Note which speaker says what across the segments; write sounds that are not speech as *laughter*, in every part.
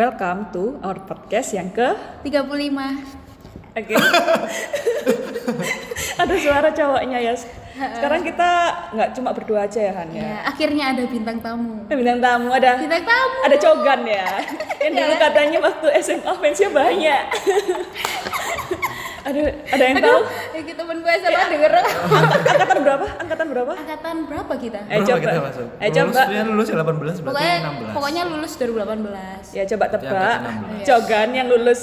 Speaker 1: Welcome to our podcast yang ke
Speaker 2: 35
Speaker 1: Oke. *laughs* ada suara cowoknya ya. Sekarang kita nggak cuma berdua aja ya Han ya.
Speaker 2: ya akhirnya ada bintang tamu
Speaker 1: Bintang tamu ada
Speaker 2: bintang tamu
Speaker 1: ada cogan ya. Yang dulu
Speaker 2: Ya.
Speaker 1: katanya waktu SMA fansnya banyak. *laughs* ada ada yang tahu?
Speaker 2: ini temen gue sama denger *laughs*
Speaker 1: Angkatan berapa? Angkatan berapa?
Speaker 2: angkatan berapa kita
Speaker 1: Eh
Speaker 3: Berapa
Speaker 1: coba.
Speaker 3: kita masuk?
Speaker 1: Eh
Speaker 3: Lulus,
Speaker 1: coba.
Speaker 3: ya lulus ya 18 berarti
Speaker 2: pokoknya
Speaker 3: 16.
Speaker 2: pokoknya lulus 2018
Speaker 1: Ya coba tebak.
Speaker 3: 16.
Speaker 1: Cogan yang lulus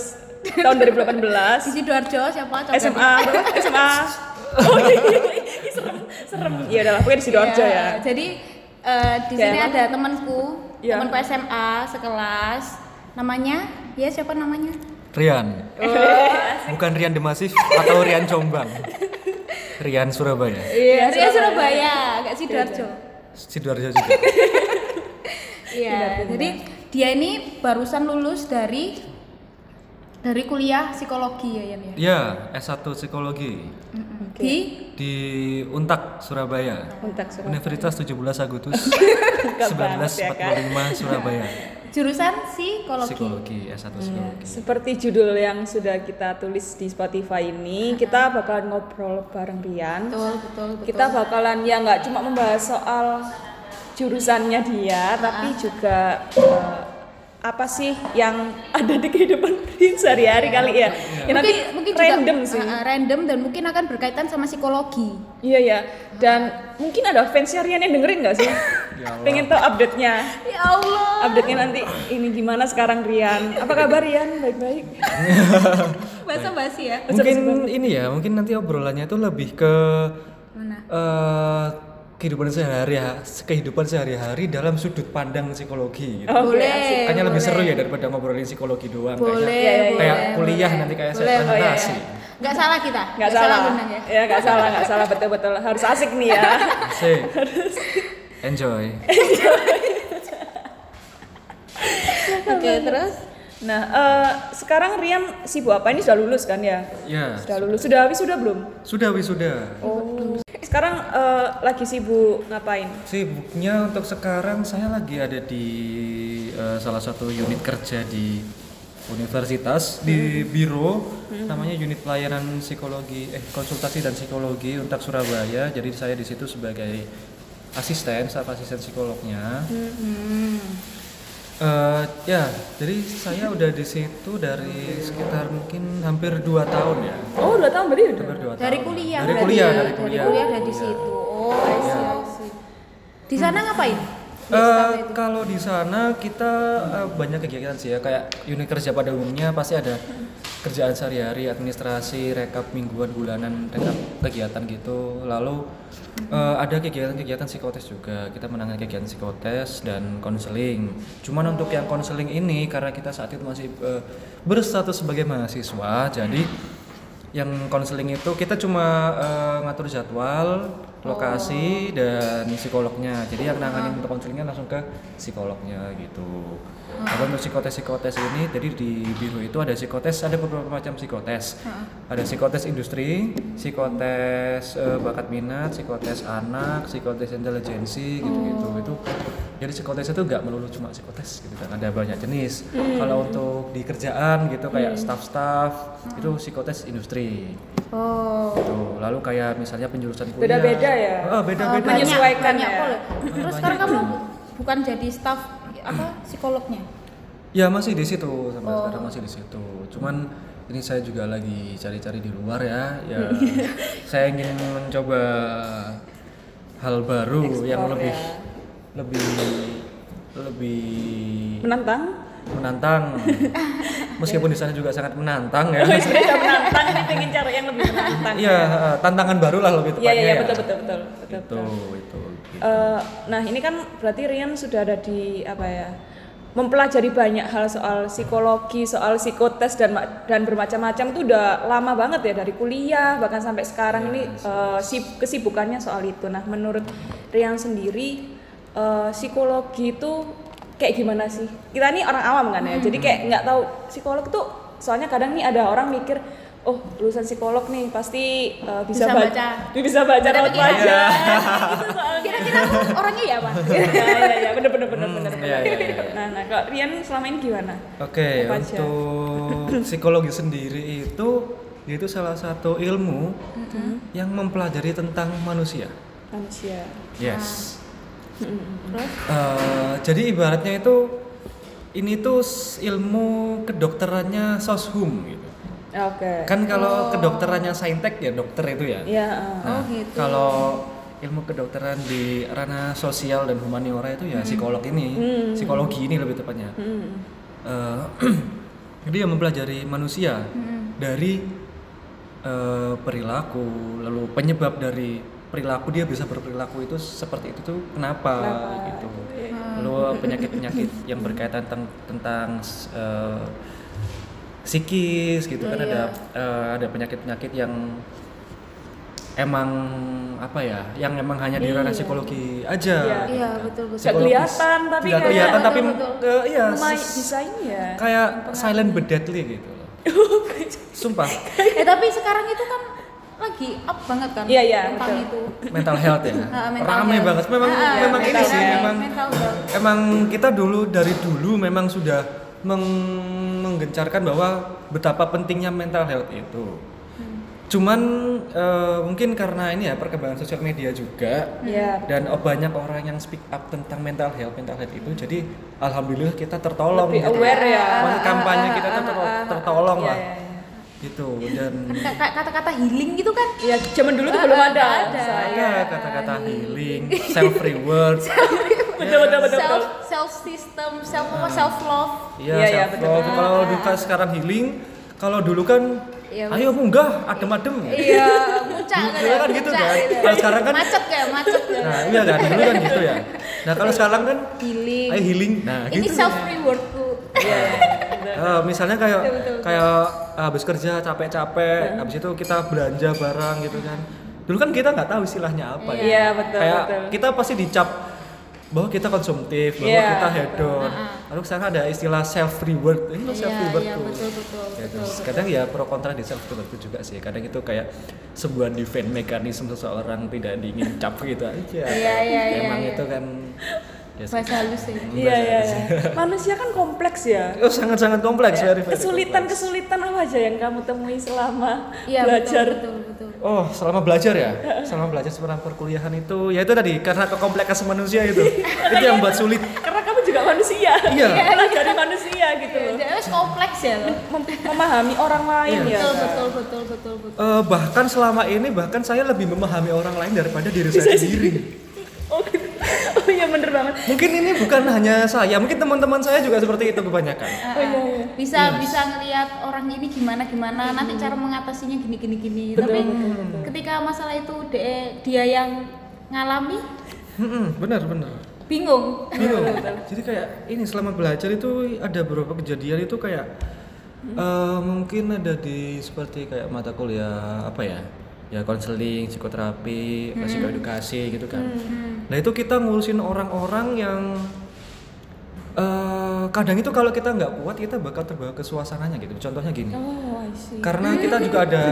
Speaker 1: tahun 2018.
Speaker 2: di sidoarjo siapa Coba
Speaker 1: SMA berapa? SMA. *laughs* Oh iya, iya, iya. serem, serem. Ya udahlah, pokoknya di sidoarjo
Speaker 2: Iya,
Speaker 1: ya.
Speaker 2: jadi eh, di
Speaker 1: Ya,
Speaker 2: sini ada temanku
Speaker 1: Iya.
Speaker 2: temanku SMA sekelas namanya ya siapa namanya
Speaker 3: Rian. Bukan Rian Demasif atau Rian Jombang. Rian Surabaya.
Speaker 1: Iya,
Speaker 2: Ria Surabaya nggak sidoarjo
Speaker 3: Sidoarjo juga.
Speaker 2: Iya, jadi dia ini barusan lulus dari dari kuliah psikologi ya Yan ya.
Speaker 3: Ya, S1 psikologi
Speaker 2: Di
Speaker 3: di Untak Surabaya.
Speaker 1: Kontak surat.
Speaker 3: Universitas 17 Agustus *laughs*
Speaker 1: banget ya, Kak.
Speaker 3: 1945 Surabaya.
Speaker 2: jurusan psikologi.
Speaker 3: Psikologi S1 psikologi.
Speaker 1: Seperti judul yang sudah kita tulis di Spotify ini, kita bakalan ngobrol bareng Rian.
Speaker 2: Betul, betul, betul.
Speaker 1: Kita bakalan ya nggak cuma membahas soal jurusannya dia, tapi juga eh, apa sih yang ada di kehidupan *laughs* Rian sehari-hari kali ya. Ya nanti random
Speaker 2: juga,
Speaker 1: sih.
Speaker 2: uh, uh, random dan mungkin akan berkaitan sama psikologi.
Speaker 1: Iya ya. Dan mungkin ada fansnya Rian yang dengerin nggak sih? *laughs*
Speaker 3: Ya Allah.
Speaker 1: Pengen tahu update-nya.
Speaker 2: Ya Allah.
Speaker 1: Update-nya nanti ini gimana sekarang Rian? Apa kabar Rian? Baik-baik. *laughs*
Speaker 2: Bahasa basi ya.
Speaker 3: Mungkin ini ya, mungkin nanti obrolannya itu lebih ke
Speaker 2: Mana?
Speaker 3: eh, kehidupan sehari-hari kehidupan sehari-hari dalam sudut pandang psikologi gitu.
Speaker 1: Oke,
Speaker 2: boleh.
Speaker 3: Kayaknya lebih
Speaker 2: boleh.
Speaker 3: seru ya daripada ngobrolin psikologi doang
Speaker 2: Boleh,
Speaker 3: kayaknya.
Speaker 1: Iya, iya,
Speaker 3: Kayak
Speaker 2: boleh,
Speaker 3: kuliah
Speaker 2: boleh.
Speaker 3: nanti kayak
Speaker 2: Boleh,
Speaker 3: saya
Speaker 2: oh, iya,
Speaker 3: presentasi.
Speaker 2: Nggak salah kita.
Speaker 1: nggak salah,
Speaker 2: undang ya.
Speaker 1: ya nggak salah nggak salah betul betul harus asik nih ya
Speaker 3: Asik. *laughs* Enjoy.
Speaker 2: Oke, terus
Speaker 1: nah eh, sekarang Rian sibuk apa? Ini sudah lulus kan ya?
Speaker 3: Ya,
Speaker 1: sudah lulus. Sudah wisuda belum?
Speaker 3: Sudah wisuda.
Speaker 1: oh. Sekarang eh, lagi sibuk ngapain?
Speaker 3: Sibuknya untuk sekarang saya lagi ada di eh, salah satu unit kerja di universitas di biro namanya unit pelayanan psikologi eh konsultasi dan psikologi untuk Surabaya. Jadi saya di situ sebagai asisten, staf asisten psikolognya. Eh, ya, jadi saya udah di situ dari sekitar mungkin hampir dua tahun ya.
Speaker 1: oh dua tahun berarti udah
Speaker 3: Hampir dua
Speaker 2: dari
Speaker 3: tahun.
Speaker 2: kuliah
Speaker 3: Dari kuliah, dari kuliah.
Speaker 2: dari di situ. Oh, I see, I see. Di sana ngapain? Di
Speaker 3: Eh,
Speaker 2: itu?
Speaker 3: kalau di sana kita eh, banyak kegiatan sih ya kayak unit kerja pada umumnya pasti ada kerjaan sehari-hari administrasi rekap mingguan bulanan rekap kegiatan gitu. Lalu eh, ada kegiatan-kegiatan psikotes juga. Kita menangani kegiatan psikotes dan konseling. Cuman untuk yang konseling ini karena kita saat itu masih eh, berstatus sebagai mahasiswa jadi yang konseling itu kita cuma eh, ngatur jadwal, lokasi dan psikolognya. Jadi yang nanganin untuk konselingnya langsung ke psikolognya gitu. Kalau untuk psikotes psikotes ini, jadi di biro itu ada psikotes, ada beberapa macam psikotes. Ada psikotes industri, psikotes eh, bakat minat, psikotes anak, psikotes intelijensi gitu-gitu. Itu jadi psikotes itu nggak melulu cuma psikotes gitu kan, ada banyak jenis. Kalau untuk di kerjaan gitu kayak staff-staff itu psikotes industri.
Speaker 2: Oh.
Speaker 3: Gitu. Lalu kayak misalnya penjurusan kuliah.
Speaker 1: Beda-beda ya?
Speaker 3: Oh, beda-beda.
Speaker 2: banyak,
Speaker 1: Menyesuaikan
Speaker 2: banyak
Speaker 1: ya?
Speaker 2: Terus sekarang kamu bukan jadi staff apa psikolognya?
Speaker 3: Ya masih di situ sampai sekarang masih di situ. Cuman ini saya juga lagi cari-cari di luar ya. Ya *laughs* saya ingin mencoba hal baru yang lebih lebih lebih
Speaker 1: menantang
Speaker 3: menantang. *laughs* Meskipun di sana juga sangat menantang ya.
Speaker 1: sudah menantang ini pengen cari yang lebih menantang
Speaker 3: Iya, tantangan baru lah lebih
Speaker 1: iya
Speaker 3: tepatnya.
Speaker 1: iya iya
Speaker 3: ya.
Speaker 1: betul betul betul betul,
Speaker 3: Itu,
Speaker 1: betul.
Speaker 3: itu. gitu.
Speaker 1: Eh, nah ini kan berarti Rian sudah ada di apa ya mempelajari banyak hal soal psikologi soal psikotes dan dan bermacam-macam itu udah lama banget ya dari kuliah bahkan sampai sekarang ini eh, sib- kesibukannya soal itu nah menurut Rian sendiri eh, psikologi itu kayak gimana sih kita ini orang awam kan ya jadi kayak nggak tahu psikolog tuh soalnya kadang nih ada orang mikir oh lulusan psikolog nih pasti uh, bisa,
Speaker 2: Bisa
Speaker 1: ba-
Speaker 2: baca. *laughs*
Speaker 1: bisa baca wajah
Speaker 3: Iya. *laughs*
Speaker 1: gitu soalnya
Speaker 2: Kira-kira orangnya ya, Pak? *laughs*
Speaker 1: ya ya ya bener bener bener bener
Speaker 3: Hmm,
Speaker 1: bener.
Speaker 3: iya, iya, iya.
Speaker 1: nah nah kalau Rian selama ini gimana
Speaker 3: Oke,
Speaker 1: aja?
Speaker 3: untuk psikologi sendiri itu itu salah satu ilmu yang mempelajari tentang manusia.
Speaker 1: manusia
Speaker 3: Yes.
Speaker 2: Terus?
Speaker 3: Eh, jadi ibaratnya itu ini tuh ilmu kedokterannya soshum gitu.
Speaker 1: oke
Speaker 3: Kan kalau kedokterannya saintek ya dokter itu ya.
Speaker 1: ya uh,
Speaker 3: Nah,
Speaker 2: Oh, gitu.
Speaker 3: kalau ilmu kedokteran di ranah sosial dan humaniora itu ya psikolog ini,
Speaker 1: Hmm.
Speaker 3: psikologi ini lebih tepatnya.
Speaker 1: hmm.
Speaker 3: Eh, *clears throat* jadi yang mempelajari manusia
Speaker 2: Hmm.
Speaker 3: dari eh, perilaku, lalu penyebab dari perilaku dia bisa berperilaku itu seperti itu tuh kenapa,
Speaker 1: Kenapa?
Speaker 3: gitu.
Speaker 1: Iya.
Speaker 3: Lalu penyakit-penyakit yang berkaitan tentang tentang eh, psikis gitu
Speaker 2: Oh,
Speaker 3: kan
Speaker 2: iya.
Speaker 3: ada eh, ada penyakit-penyakit yang emang apa ya, yang emang hanya di ranah
Speaker 1: Iya.
Speaker 3: psikologi aja.
Speaker 1: Iya.
Speaker 3: gitu
Speaker 2: Iya,
Speaker 3: kan.
Speaker 2: betul betul.
Speaker 1: Gak kelihatan tapi kayak
Speaker 3: kelihatan tapi
Speaker 2: Betul,
Speaker 3: eh, iya
Speaker 1: lumayan
Speaker 3: ses-
Speaker 1: bisa ini ya
Speaker 3: kayak silent but deadly gitu loh. *laughs* Sumpah, *laughs*
Speaker 2: Eh tapi sekarang itu kan lagi up banget kan
Speaker 1: Iya, iya,
Speaker 2: tentang
Speaker 1: betul.
Speaker 2: itu.
Speaker 3: mental health ya. *laughs*
Speaker 2: Ah, mental
Speaker 3: Rame
Speaker 2: health.
Speaker 3: banget. Memang
Speaker 2: Ah, ah,
Speaker 3: memang ini sih
Speaker 2: health,
Speaker 3: memang emang kita dulu dari dulu memang sudah meng- menggencarkan bahwa betapa pentingnya mental health itu.
Speaker 2: Hmm.
Speaker 3: Cuman eh, mungkin karena ini ya perkembangan sosial media juga
Speaker 1: ya
Speaker 3: dan oh, banyak orang yang speak up tentang mental health mental health itu jadi alhamdulillah kita tertolong
Speaker 1: lebih
Speaker 3: gitu.
Speaker 1: aware ya
Speaker 3: kampanye kita ter- tertolong lah. Gitu dan
Speaker 2: Kan ka- kata-kata healing gitu kan
Speaker 1: Ya, zaman dulu tuh
Speaker 2: Ah,
Speaker 1: belum
Speaker 2: ah,
Speaker 1: ada.
Speaker 2: nggak ada.
Speaker 1: Saya.
Speaker 3: ada kata-kata healing self reward *laughs*
Speaker 1: Betul, betul, betul,
Speaker 2: self system self apa self love
Speaker 3: Iya,
Speaker 1: Iya, iya,
Speaker 3: self
Speaker 1: betul.
Speaker 3: love. Kalau duka sekarang healing, kalau dulu kan
Speaker 2: Iya,
Speaker 3: ayo munggah, adem-adem.
Speaker 2: iya *laughs* muncak kan
Speaker 3: Dulu
Speaker 2: ya,
Speaker 3: kan gitu
Speaker 2: muncak
Speaker 3: kan.
Speaker 2: gitu.
Speaker 3: Kalau sekarang kan
Speaker 2: macet kayak macet ya
Speaker 3: Nah, iya kan dulu kan gitu ya. Nah, kalau sekarang kan
Speaker 2: healing
Speaker 3: ayo healing. Nah,
Speaker 2: ini
Speaker 3: gitu.
Speaker 2: self rewardku
Speaker 1: Iya.
Speaker 3: Eh, misalnya kayak
Speaker 2: Betul, betul,
Speaker 3: kayak habis kerja capek-capek, habis itu kita belanja barang gitu kan. Dulu kan kita nggak tahu istilahnya apa ya.
Speaker 1: Iya, betul,
Speaker 3: kayak
Speaker 1: betul.
Speaker 3: kita pasti dicap bahwa kita konsumtif, bahwa
Speaker 1: Iya,
Speaker 3: kita hedon. Lalu sekarang ada istilah self reward. Ini
Speaker 2: iya
Speaker 3: self reward
Speaker 2: iya
Speaker 3: tuh.
Speaker 2: betul betul
Speaker 3: Ya,
Speaker 2: betul,
Speaker 3: kadang ya pro kontra di self reward itu juga sih. Kadang itu kayak sebuah defense mekanisme seseorang tidak diingin cap gitu aja.
Speaker 2: Iya, iya, iya,
Speaker 3: Emang
Speaker 2: iya.
Speaker 3: itu kan ya sih.
Speaker 2: bahasa halus ya
Speaker 1: Iya, iya, iya. Manusia kan kompleks ya.
Speaker 3: Oh, sangat-sangat kompleks very, very kompleks.
Speaker 1: Kesulitan-kesulitan apa aja yang kamu temui selama
Speaker 2: iya
Speaker 1: belajar?
Speaker 2: betul betul betul
Speaker 3: Oh, selama belajar ya? selama belajar selama perkuliahan itu, ya itu tadi karena kekompleksan manusia itu, itu yang buat sulit.
Speaker 1: Karena kamu juga manusia.
Speaker 3: Iya.
Speaker 1: Dari manusia gitu loh.
Speaker 2: Dia harus kompleks ya loh.
Speaker 1: Mem- memahami orang lain
Speaker 3: Iya.
Speaker 1: ya.
Speaker 2: betul betul betul betul betul
Speaker 3: Eh, bahkan selama ini bahkan saya lebih memahami orang lain daripada diri saya sendiri.
Speaker 1: Oh, gitu. *laughs* oh iya bener banget.
Speaker 3: Mungkin ini bukan hanya saya, mungkin teman-teman saya juga seperti itu kebanyakan.
Speaker 1: Oh iya, iya.
Speaker 2: bisa bisa ngelihat orang ini gimana gimana nanti cara mengatasinya gini gini gini
Speaker 1: Betul,
Speaker 2: tapi
Speaker 1: betul, betul.
Speaker 2: ketika masalah itu de- dia yang ngalami
Speaker 3: Mm-mm, benar benar.
Speaker 2: bingung
Speaker 3: Bingung. *laughs* Jadi kayak ini selama belajar itu ada beberapa kejadian itu kayak eh, mungkin ada di seperti kayak mata kuliah apa ya? Ya konseling, psikoterapi, psikoedukasi gitu kan. Nah, itu kita ngurusin orang-orang yang eh, kadang itu kalau kita nggak kuat kita bakal terbawa ke suasananya gitu. Contohnya gini.
Speaker 1: Oh.
Speaker 3: Karena *laughs* kita juga ada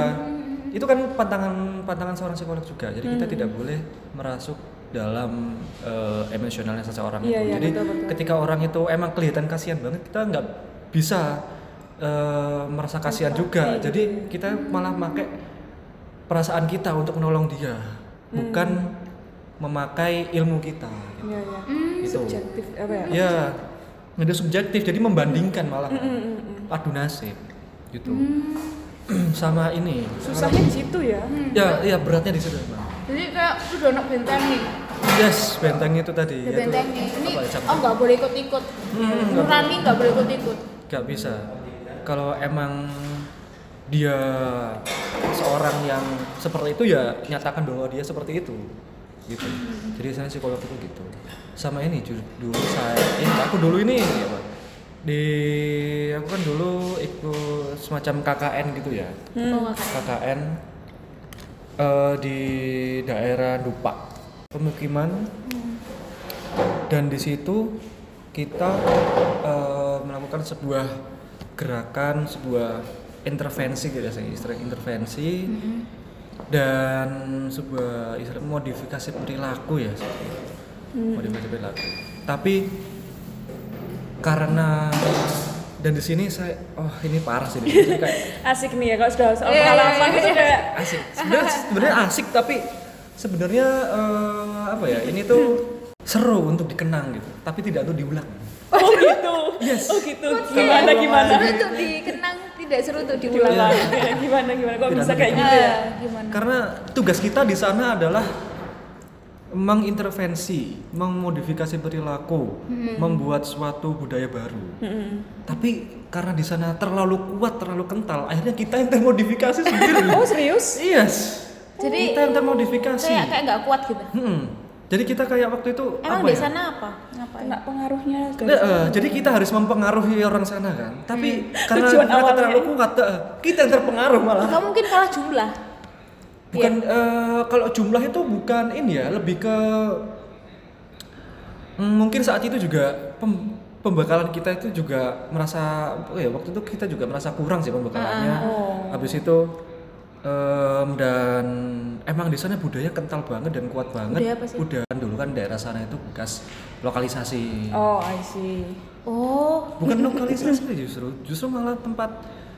Speaker 3: itu kan pantangan pantangan seorang psikolog juga. Jadi kita tidak boleh merasuk dalam eh, emosionalnya seseorang
Speaker 1: Iya,
Speaker 3: itu.
Speaker 1: iya,
Speaker 3: Jadi
Speaker 1: betul, betul.
Speaker 3: ketika orang itu emang kelihatan kasihan banget, kita nggak bisa eh, merasa kasihan juga. Jadi kita malah pakai perasaan kita untuk menolong dia, bukan memakai ilmu kita. gitu.
Speaker 1: Iya, iya.
Speaker 3: Itu.
Speaker 1: Subjektif apa ya?
Speaker 3: Ya, itu subjektif. Jadi membandingkan malah
Speaker 1: Mm, mm, mm.
Speaker 3: adu nasib gitu. *clears throat* Sama ini.
Speaker 1: Susahnya di situ ya.
Speaker 3: Ya, iya beratnya di situ, Bang.
Speaker 2: jadi kayak udah nak benteng nih
Speaker 3: Yes, benteng itu tadi. yaitu
Speaker 2: benteng nih ini
Speaker 3: apa ya,
Speaker 2: oh nggak boleh ikut ikut
Speaker 3: Hmm,
Speaker 2: nurani nggak boleh ikut ikut
Speaker 3: nggak bisa. Kalau emang dia seorang yang seperti itu ya nyatakan bahwa dia seperti itu gitu. Jadi saya psikolog itu gitu. Sama ini dulu saya ini aku dulu ini apa di aku kan dulu ikut semacam KKN gitu ya.
Speaker 2: Oh kakak
Speaker 3: KKN eh, di daerah Dupak pemukiman. Dan di situ kita eh, melakukan sebuah gerakan sebuah intervensi gitu ya intervensi dan sebuah istilah modifikasi perilaku ya seperti itu. modifikasi perilaku tapi karena dan di sini saya oh ini parah sih di sini kayak *laughs*
Speaker 1: Asik nih ya kalau sudah soal
Speaker 2: Iya, iya,
Speaker 1: pengalaman
Speaker 2: iya.
Speaker 1: itu kayak
Speaker 3: asik sebenarnya sebenarnya *laughs* asik tapi sebenarnya eh, apa ya ini tuh seru untuk dikenang gitu tapi tidak untuk diulang
Speaker 1: oh gitu.
Speaker 3: Yes.
Speaker 1: Oh gitu. Gimana gimana?
Speaker 2: Untuk dikenang, tidak seru untuk diulang.
Speaker 1: Diulang. gimana *laughs* gimana kok
Speaker 3: Tidak
Speaker 1: bisa kayak gitu ya?
Speaker 2: Ah, gimana?
Speaker 3: karena tugas kita di sana adalah mengintervensi, memodifikasi perilaku, membuat suatu budaya baru. Tapi karena di sana terlalu kuat, terlalu kental, akhirnya kita yang termodifikasi sendiri.
Speaker 1: Oh serius?
Speaker 3: yes.
Speaker 2: Jadi
Speaker 3: kita yang termodifikasi.
Speaker 2: Kayak kayak nggak kuat gitu.
Speaker 3: Hmm. Jadi kita kayak waktu itu
Speaker 2: Emang
Speaker 3: apa
Speaker 2: di
Speaker 3: ya?
Speaker 2: sana apa? Ngapain?
Speaker 1: Kena pengaruhnya
Speaker 3: Nah, eh, jadi kita harus mempengaruhi orang sana kan. Tapi *laughs* karena
Speaker 1: Tujuan
Speaker 3: mereka
Speaker 1: awalnya.
Speaker 3: terlalu kuat, eh, kita yang terpengaruh malah.
Speaker 2: Kamu mungkin kalah jumlah.
Speaker 3: Bukan eh, kalau jumlah itu bukan ini ya, lebih ke Hmm, mungkin saat itu juga pem- pembekalan kita itu juga merasa oh ya waktu itu kita juga merasa kurang sih pembekalannya.
Speaker 1: Oh.
Speaker 3: Habis itu em, dan emang di sana budaya kental banget dan kuat banget.
Speaker 2: Budaya apa sih?
Speaker 3: Dulu kan daerah sana itu bekas lokalisasi.
Speaker 1: Oh, I see.
Speaker 2: Oh,
Speaker 3: Bukan lokalisasi justru, justru malah tempat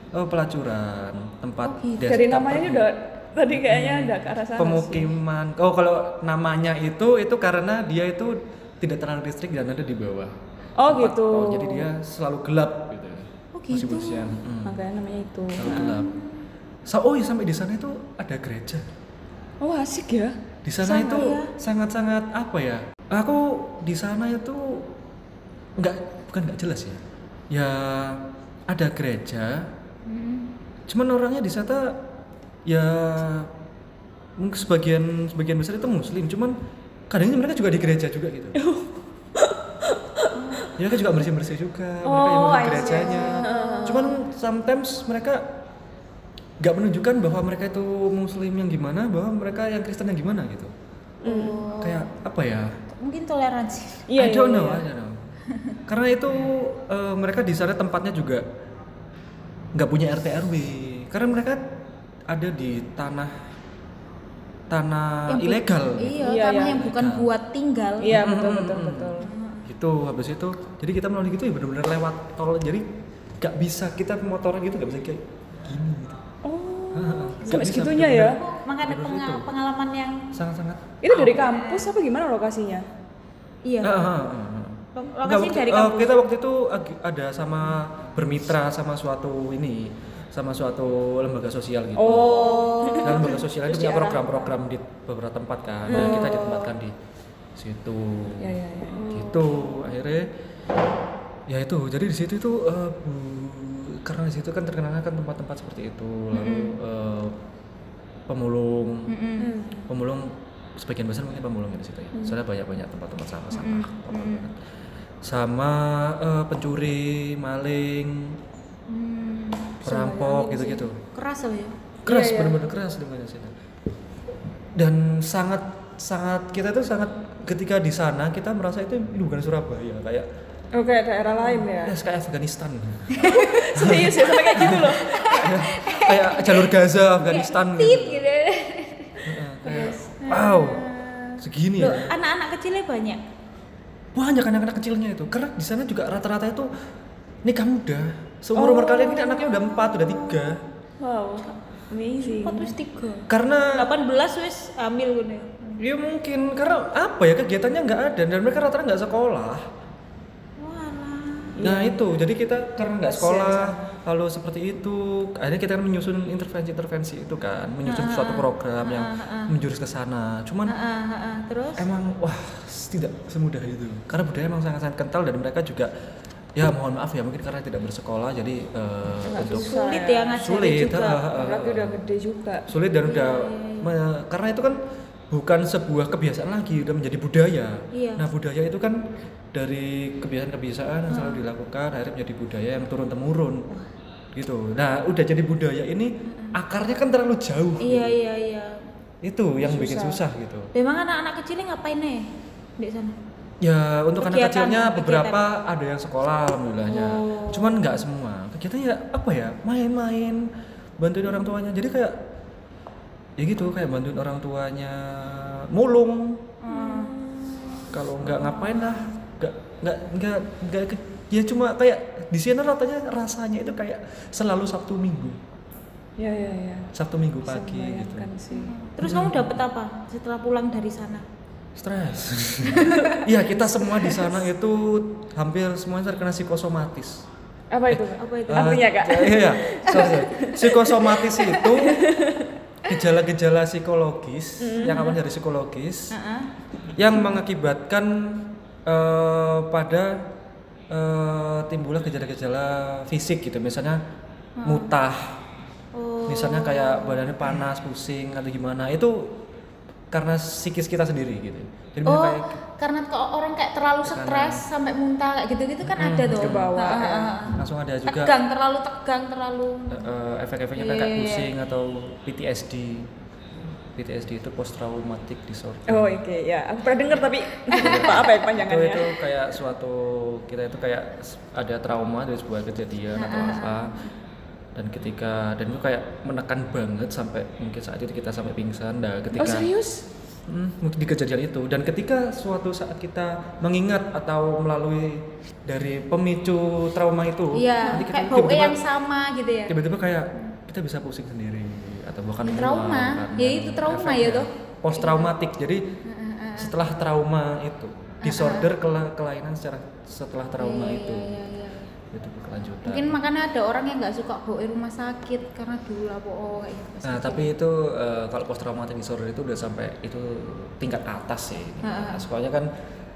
Speaker 3: eh, pelacuran, tempat
Speaker 2: Oh, gitu.
Speaker 1: Dari namanya ini udah tadi kayaknya udah ke arah sana sih.
Speaker 3: pemukiman. Oh, kalau namanya itu itu karena dia itu tidak terlalu listrik dan ada di bawah.
Speaker 1: Oh,
Speaker 3: Tempat-
Speaker 1: gitu.
Speaker 3: oh, jadi dia selalu gelap gitu.
Speaker 2: Oh,
Speaker 3: Masih
Speaker 2: gitu.
Speaker 3: bersihan. mm,
Speaker 1: Makanya namanya itu.
Speaker 3: Selalu gelap. So, oh iya sampai di sana itu ada gereja.
Speaker 1: Oh, asik ya.
Speaker 3: Di sana itu
Speaker 2: ya.
Speaker 3: sangat-sangat apa ya? Aku di sana itu nggak bukan nggak jelas ya. Ya ada gereja.
Speaker 2: Hmm.
Speaker 3: Cuman orangnya di sana ya mungkin sebagian sebagian besar itu muslim. Cuman kadang mereka juga di gereja juga gitu. *laughs* ya mereka juga bersih bersih juga. mereka yang
Speaker 1: Oh,
Speaker 3: gerejanya. Cuman sometimes mereka nggak menunjukkan bahwa mereka itu muslim yang gimana, bahwa mereka yang Kristen yang gimana gitu.
Speaker 2: Oh.
Speaker 3: Kayak apa ya?
Speaker 2: Mungkin toleransi.
Speaker 1: Iya,
Speaker 3: I don't
Speaker 1: iya,
Speaker 3: know,
Speaker 1: iya.
Speaker 3: I don't know. Karena itu eh, mereka di sana tempatnya juga nggak punya RT RW. Karena mereka ada di tanah tanah
Speaker 2: Yang bu-
Speaker 3: ilegal.
Speaker 2: Iya,
Speaker 1: Iya,
Speaker 2: tanah
Speaker 1: iya.
Speaker 2: yang bukan buat tinggal.
Speaker 1: Iya, betul betul betul.
Speaker 3: Gitu habis itu jadi kita melalui gitu ya benar-benar lewat tol jadi nggak bisa kita motoran gitu nggak bisa kayak gini gitu.
Speaker 1: Oh,
Speaker 3: Nggak
Speaker 1: sampai segitunya ya.
Speaker 3: bener-bener.
Speaker 2: Makanya
Speaker 3: Bener
Speaker 2: penga-
Speaker 3: itu.
Speaker 2: pengalaman yang
Speaker 3: Sangat-sangat.
Speaker 1: Itu dari kampus apa gimana lokasinya?
Speaker 2: iya.
Speaker 3: Ah, ah, ah, ah.
Speaker 2: Lokasi
Speaker 3: waktu-
Speaker 2: dari
Speaker 3: eh,
Speaker 2: kampus.
Speaker 3: kita waktu itu ada sama bermitra sama suatu ini sama suatu lembaga sosial gitu.
Speaker 1: Oh,
Speaker 3: Dan lembaga sosial itu punya program-program di beberapa tempat kan. Dan kita ditempatkan di situ.
Speaker 1: ya ya ya.
Speaker 3: Gitu. Akhirnya ya itu. Jadi di situ itu bu- karena di situ kan terkenal kan tempat-tempat seperti itu. Lalu eh, pemulung
Speaker 1: Hmm.
Speaker 3: pemulung sebagian besar mungkin pemulung di situ ya. Soalnya banyak-banyak tempat-tempat sampah-sampah. kotor banget. Sama eh, pencuri, maling,
Speaker 2: Hmm,
Speaker 3: perampok gitu-gitu.
Speaker 2: keras loh ya.
Speaker 3: Keras,
Speaker 1: Iya, iya.
Speaker 3: benar-benar keras di mana situ. Dan sangat sangat kita tuh sangat ketika di sana kita merasa itu bukan Surabaya kayak
Speaker 1: Oh, kayak daerah lain ya.
Speaker 3: ya kayak Afghanistan *laughs*
Speaker 1: Serius ya sampai kayak gitu loh.
Speaker 3: kayak, *laughs* kayak jalur Gaza Afghanistan gitu.
Speaker 2: gitu.
Speaker 3: Heeh, kayak wow segini
Speaker 2: Loh,
Speaker 3: ya
Speaker 2: anak-anak kecilnya banyak.
Speaker 3: banyak anak-anak kecilnya itu karena di sana juga rata-rata itu nikah muda seumur umur kalian ini anaknya udah empat udah tiga
Speaker 1: Wow, amazing.
Speaker 2: Empat wis tiga.
Speaker 3: karena
Speaker 2: 18 wis hamil gue.
Speaker 3: ya mungkin karena apa ya kegiatannya nggak ada dan mereka rata-rata nggak sekolah Nah itu jadi kita karena nggak sekolah lalu seperti itu akhirnya kita kan menyusun intervensi-intervensi itu kan menyusun suatu program yang menjurus ke sana cuman.
Speaker 2: Terus
Speaker 3: emang wah tidak semudah itu karena budaya emang sangat-sangat kental dan mereka juga ya mohon maaf ya mungkin karena tidak bersekolah jadi eh, untuk
Speaker 2: sulit ya ngajarin
Speaker 3: sulit
Speaker 2: juga.
Speaker 3: ha, ha, ha.
Speaker 1: Berarti udah gede juga.
Speaker 3: sulit dan udah me- karena itu kan bukan sebuah kebiasaan lagi udah menjadi budaya
Speaker 2: Iya.
Speaker 3: nah budaya itu kan dari kebiasaan-kebiasaan yang selalu dilakukan akhirnya menjadi budaya yang turun temurun gitu nah udah jadi budaya ini akarnya kan terlalu jauh
Speaker 2: Iya iya iya.
Speaker 3: itu yang bikin susah gitu
Speaker 2: Memang anak-anak kecilnya ngapain nih di sana?
Speaker 3: Ya untuk anak
Speaker 2: Kegiatan-
Speaker 3: kecilnya
Speaker 2: kegiatan.
Speaker 3: beberapa ada yang sekolah alhamdulillahnya.
Speaker 2: Oh.
Speaker 3: Cuman nggak semua. kita ya apa ya main-main bantuin orang tuanya jadi kayak ya gitu kayak bantuin orang tuanya mulung
Speaker 2: Hmm.
Speaker 3: kalau nggak ngapain lah nggak nggak nggak ya cuma kayak di sini ratanya rasanya itu kayak selalu sabtu minggu.
Speaker 1: Ya ya ya.
Speaker 3: Sabtu minggu
Speaker 1: Bisa
Speaker 3: pagi gitu.
Speaker 1: sih.
Speaker 2: Terus kamu dapat apa setelah pulang dari sana?
Speaker 3: stres. *laughs* Iya kita semua di sana itu hampir semuanya terkena psikosomatis.
Speaker 1: Apa itu?
Speaker 2: Apa itu?
Speaker 1: artinya kak?
Speaker 3: iya iya. Sorry, sorry. psikosomatis itu gejala-gejala psikologis yang awal dari psikologis
Speaker 2: Heeh.
Speaker 3: yang mengakibatkan eh, pada eh, timbulnya gejala-gejala fisik gitu misalnya mutah
Speaker 2: Oh.
Speaker 3: misalnya kayak badannya panas pusing atau gimana itu karena psikis kita sendiri gitu jadi
Speaker 2: Oh,
Speaker 3: kayak
Speaker 2: karena kalau orang kayak terlalu stres sampai muntah kayak gitu-gitu kan ada tuh.
Speaker 1: ke bawah,
Speaker 2: Heeh,
Speaker 1: ya.
Speaker 3: langsung ada juga
Speaker 2: Tegang, terlalu tegang, terlalu
Speaker 3: eh, efek-efeknya kayak
Speaker 2: iya.
Speaker 3: pusing atau PTSD PTSD itu post traumatic disorder.
Speaker 1: Oh oke ya. Aku pernah dengar tapi lupa apa ya
Speaker 3: itu
Speaker 1: panjangannya.
Speaker 3: Itu kayak suatu kita itu kayak ada trauma dari sebuah kejadian atau apa. Dan ketika dan itu kayak menekan banget sampai mungkin saat itu kita sampai pingsan nah ketika
Speaker 1: oh serius?
Speaker 3: Hmm, di kejadian itu. Dan ketika suatu saat kita mengingat atau melalui dari pemicu trauma itu
Speaker 2: Iya,
Speaker 3: nanti kita
Speaker 2: kayak bau
Speaker 3: tiba-tiba-
Speaker 2: yang sama gitu ya.
Speaker 3: tiba-tiba kayak kita bisa pusing sendiri atau bahkan
Speaker 2: Trauma.
Speaker 3: mual karena
Speaker 2: Ya, itu trauma ya, tuh.
Speaker 3: post traumatik jadi setelah trauma itu disorder kela- kelainan secara setelah trauma
Speaker 2: Iya,
Speaker 3: itu
Speaker 2: iya,
Speaker 3: itu berkelanjutan
Speaker 2: Mungkin makanya ada orang yang nggak suka bawa rumah sakit karena dulu lah oh, kayak gitu.
Speaker 3: Nah, tapi itu eh, kalau post traumatic disorder itu udah sampai itu tingkat atas sih.
Speaker 2: Ha-ha.
Speaker 3: Soalnya kan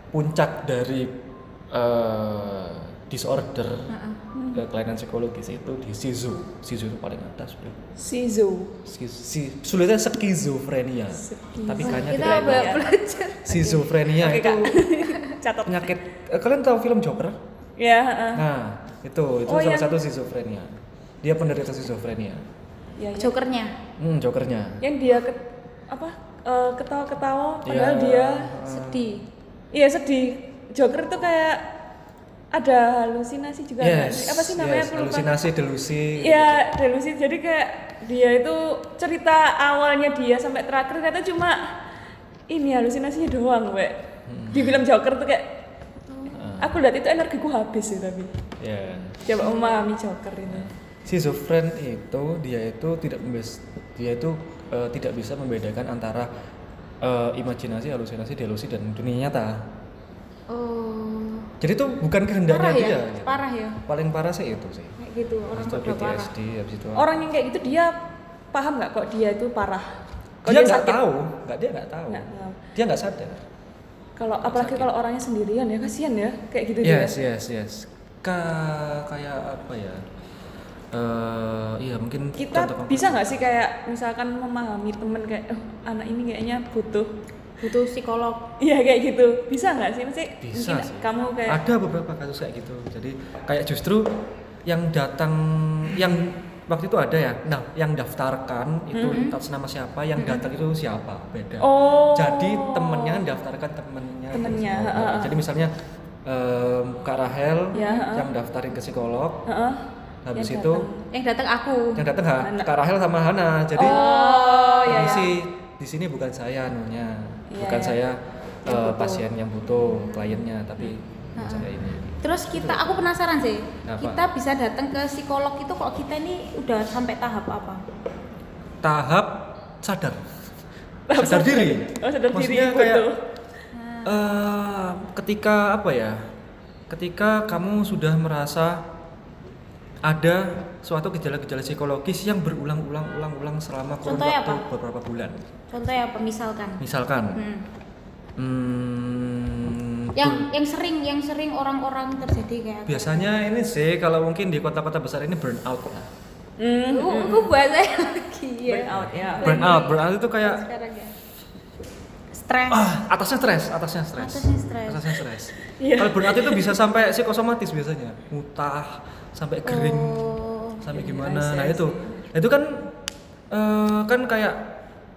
Speaker 3: puncak dari eh, disorder eh, kelainan psikologis itu di sizu. Sizu itu paling atas, Bro.
Speaker 1: Sizu
Speaker 3: Skiz- si, sulitnya skizofrenia. Tapi kayaknya
Speaker 2: kita
Speaker 1: ya.
Speaker 2: belajar.
Speaker 3: Schizophrenia
Speaker 1: Oke,
Speaker 3: itu *laughs*
Speaker 1: catat
Speaker 3: penyakit eh, kalian tahu film Joker?
Speaker 1: ya heeh.
Speaker 3: Nah, itu itu
Speaker 1: Oh,
Speaker 3: salah
Speaker 1: yang-
Speaker 3: satu schizophrenia. Dia penderita schizophrenia.
Speaker 1: ya, ya.
Speaker 2: Jokernya.
Speaker 3: Hmm, Jokernya.
Speaker 1: yang dia ke, apa eh, ketawa-ketawa padahal
Speaker 3: Iya.
Speaker 1: dia
Speaker 2: Sedih.
Speaker 1: iya sedih Joker itu kayak ada halusinasi juga nggak sih? apa sih namanya
Speaker 3: yes, halusinasi delusi
Speaker 1: Iya, delusi. Jadi kayak dia itu cerita awalnya dia sampai terakhir ternyata cuma ini halusinasinya doang, Mbak.
Speaker 3: Hmm.
Speaker 1: Di film Joker tuh kayak aku lihat itu energiku habis sih tapi.
Speaker 3: ya
Speaker 1: Coba memahami Joker ini.
Speaker 3: schizofren itu dia itu tidak dia itu eh, tidak bisa membedakan antara eh, imajinasi halusinasi delusi dan dunia nyata
Speaker 2: Oh.
Speaker 3: Jadi itu bukan kehendaknya
Speaker 2: Parah ya?
Speaker 3: dia gitu.
Speaker 2: Parah ya?
Speaker 3: paling parah sih itu sih
Speaker 2: Kayak gitu orang
Speaker 3: itu
Speaker 2: parah.
Speaker 3: PTSD habis itu
Speaker 1: Orang yang kayak gitu dia paham nggak kok dia itu parah? Kok
Speaker 3: dia nggak tahu nggak dia nggak tahu
Speaker 1: Nggak tahu.
Speaker 3: dia nggak sadar
Speaker 1: Kalau apalagi kalau orangnya sendirian ya kasihan ya kayak gitu
Speaker 3: yes
Speaker 1: dia.
Speaker 3: yes yes Ka kayak apa ya Eh iya mungkin
Speaker 1: Kita bisa nggak sih kayak misalkan memahami temen kayak oh, anak ini kayaknya butuh
Speaker 2: Butuh psikolog.
Speaker 1: Iya kayak gitu. Bisa nggak sih? Mesti
Speaker 3: bisa
Speaker 1: mungkin
Speaker 3: sih
Speaker 1: kamu kayak
Speaker 3: ada beberapa kasus kayak gitu jadi kayak justru yang datang yang waktu itu ada ya nah yang daftarkan itu atas nama siapa yang datang itu siapa beda
Speaker 1: Oh.
Speaker 3: jadi temennya daftarkan temennya
Speaker 1: Temennya, heeh.
Speaker 3: jadi misalnya em, kak Rahel
Speaker 1: Ya, heeh.
Speaker 3: yang daftarin ke psikolog
Speaker 1: Heeh.
Speaker 3: habis
Speaker 1: Yang
Speaker 3: itu
Speaker 1: datang.
Speaker 2: Yang datang aku.
Speaker 3: yang datang ha, kak Rahel sama Hana jadi
Speaker 1: Oh iya. Iya.
Speaker 3: di sini bukan saya nunya
Speaker 1: Iya,
Speaker 3: bukan
Speaker 1: iya.
Speaker 3: saya
Speaker 1: Yang butuh.
Speaker 3: pasien yang butuh kliennya tapi
Speaker 2: Heeh.
Speaker 3: saya ini
Speaker 2: Terus kita, aku penasaran sih,
Speaker 3: Apa?
Speaker 2: kita bisa datang ke psikolog itu kok kita ini udah sampai tahap apa?
Speaker 3: tahap sadar
Speaker 1: Tahap
Speaker 3: sadar
Speaker 1: sadar.
Speaker 3: diri
Speaker 1: Oh, sadar diri,
Speaker 3: maksudnya kayak
Speaker 1: betul.
Speaker 3: eh, ketika apa ya ketika kamu sudah merasa ada suatu gejala-gejala psikologis yang berulang-ulang-ulang-ulang selama kurun
Speaker 2: Contohnya
Speaker 3: waktu
Speaker 2: apa?
Speaker 3: beberapa bulan
Speaker 2: Contohnya apa? Misalkan.
Speaker 3: misalkan
Speaker 2: Hmm.
Speaker 3: hmm,
Speaker 2: Yang yang sering yang sering orang-orang terjadi kayak
Speaker 3: biasanya ini sih kalau mungkin di kota-kota besar ini burnout lah
Speaker 1: Hmm.
Speaker 2: Aku, aku bahasa lagi ya.
Speaker 1: Burnout ya.
Speaker 3: burnout burnout itu kayak
Speaker 2: Sekarang ya. Stres.
Speaker 3: ah, atasnya stres atasnya stres
Speaker 2: Atasnya stres.
Speaker 3: atasnya stres
Speaker 1: Iya.
Speaker 3: kalau burnout itu bisa sampai psikosomatis biasanya mutah sampai kering
Speaker 2: Oh.
Speaker 3: sampai
Speaker 1: Iya,
Speaker 3: gimana
Speaker 1: I see,
Speaker 3: nah itu
Speaker 1: see.
Speaker 3: itu kan eh, kan kayak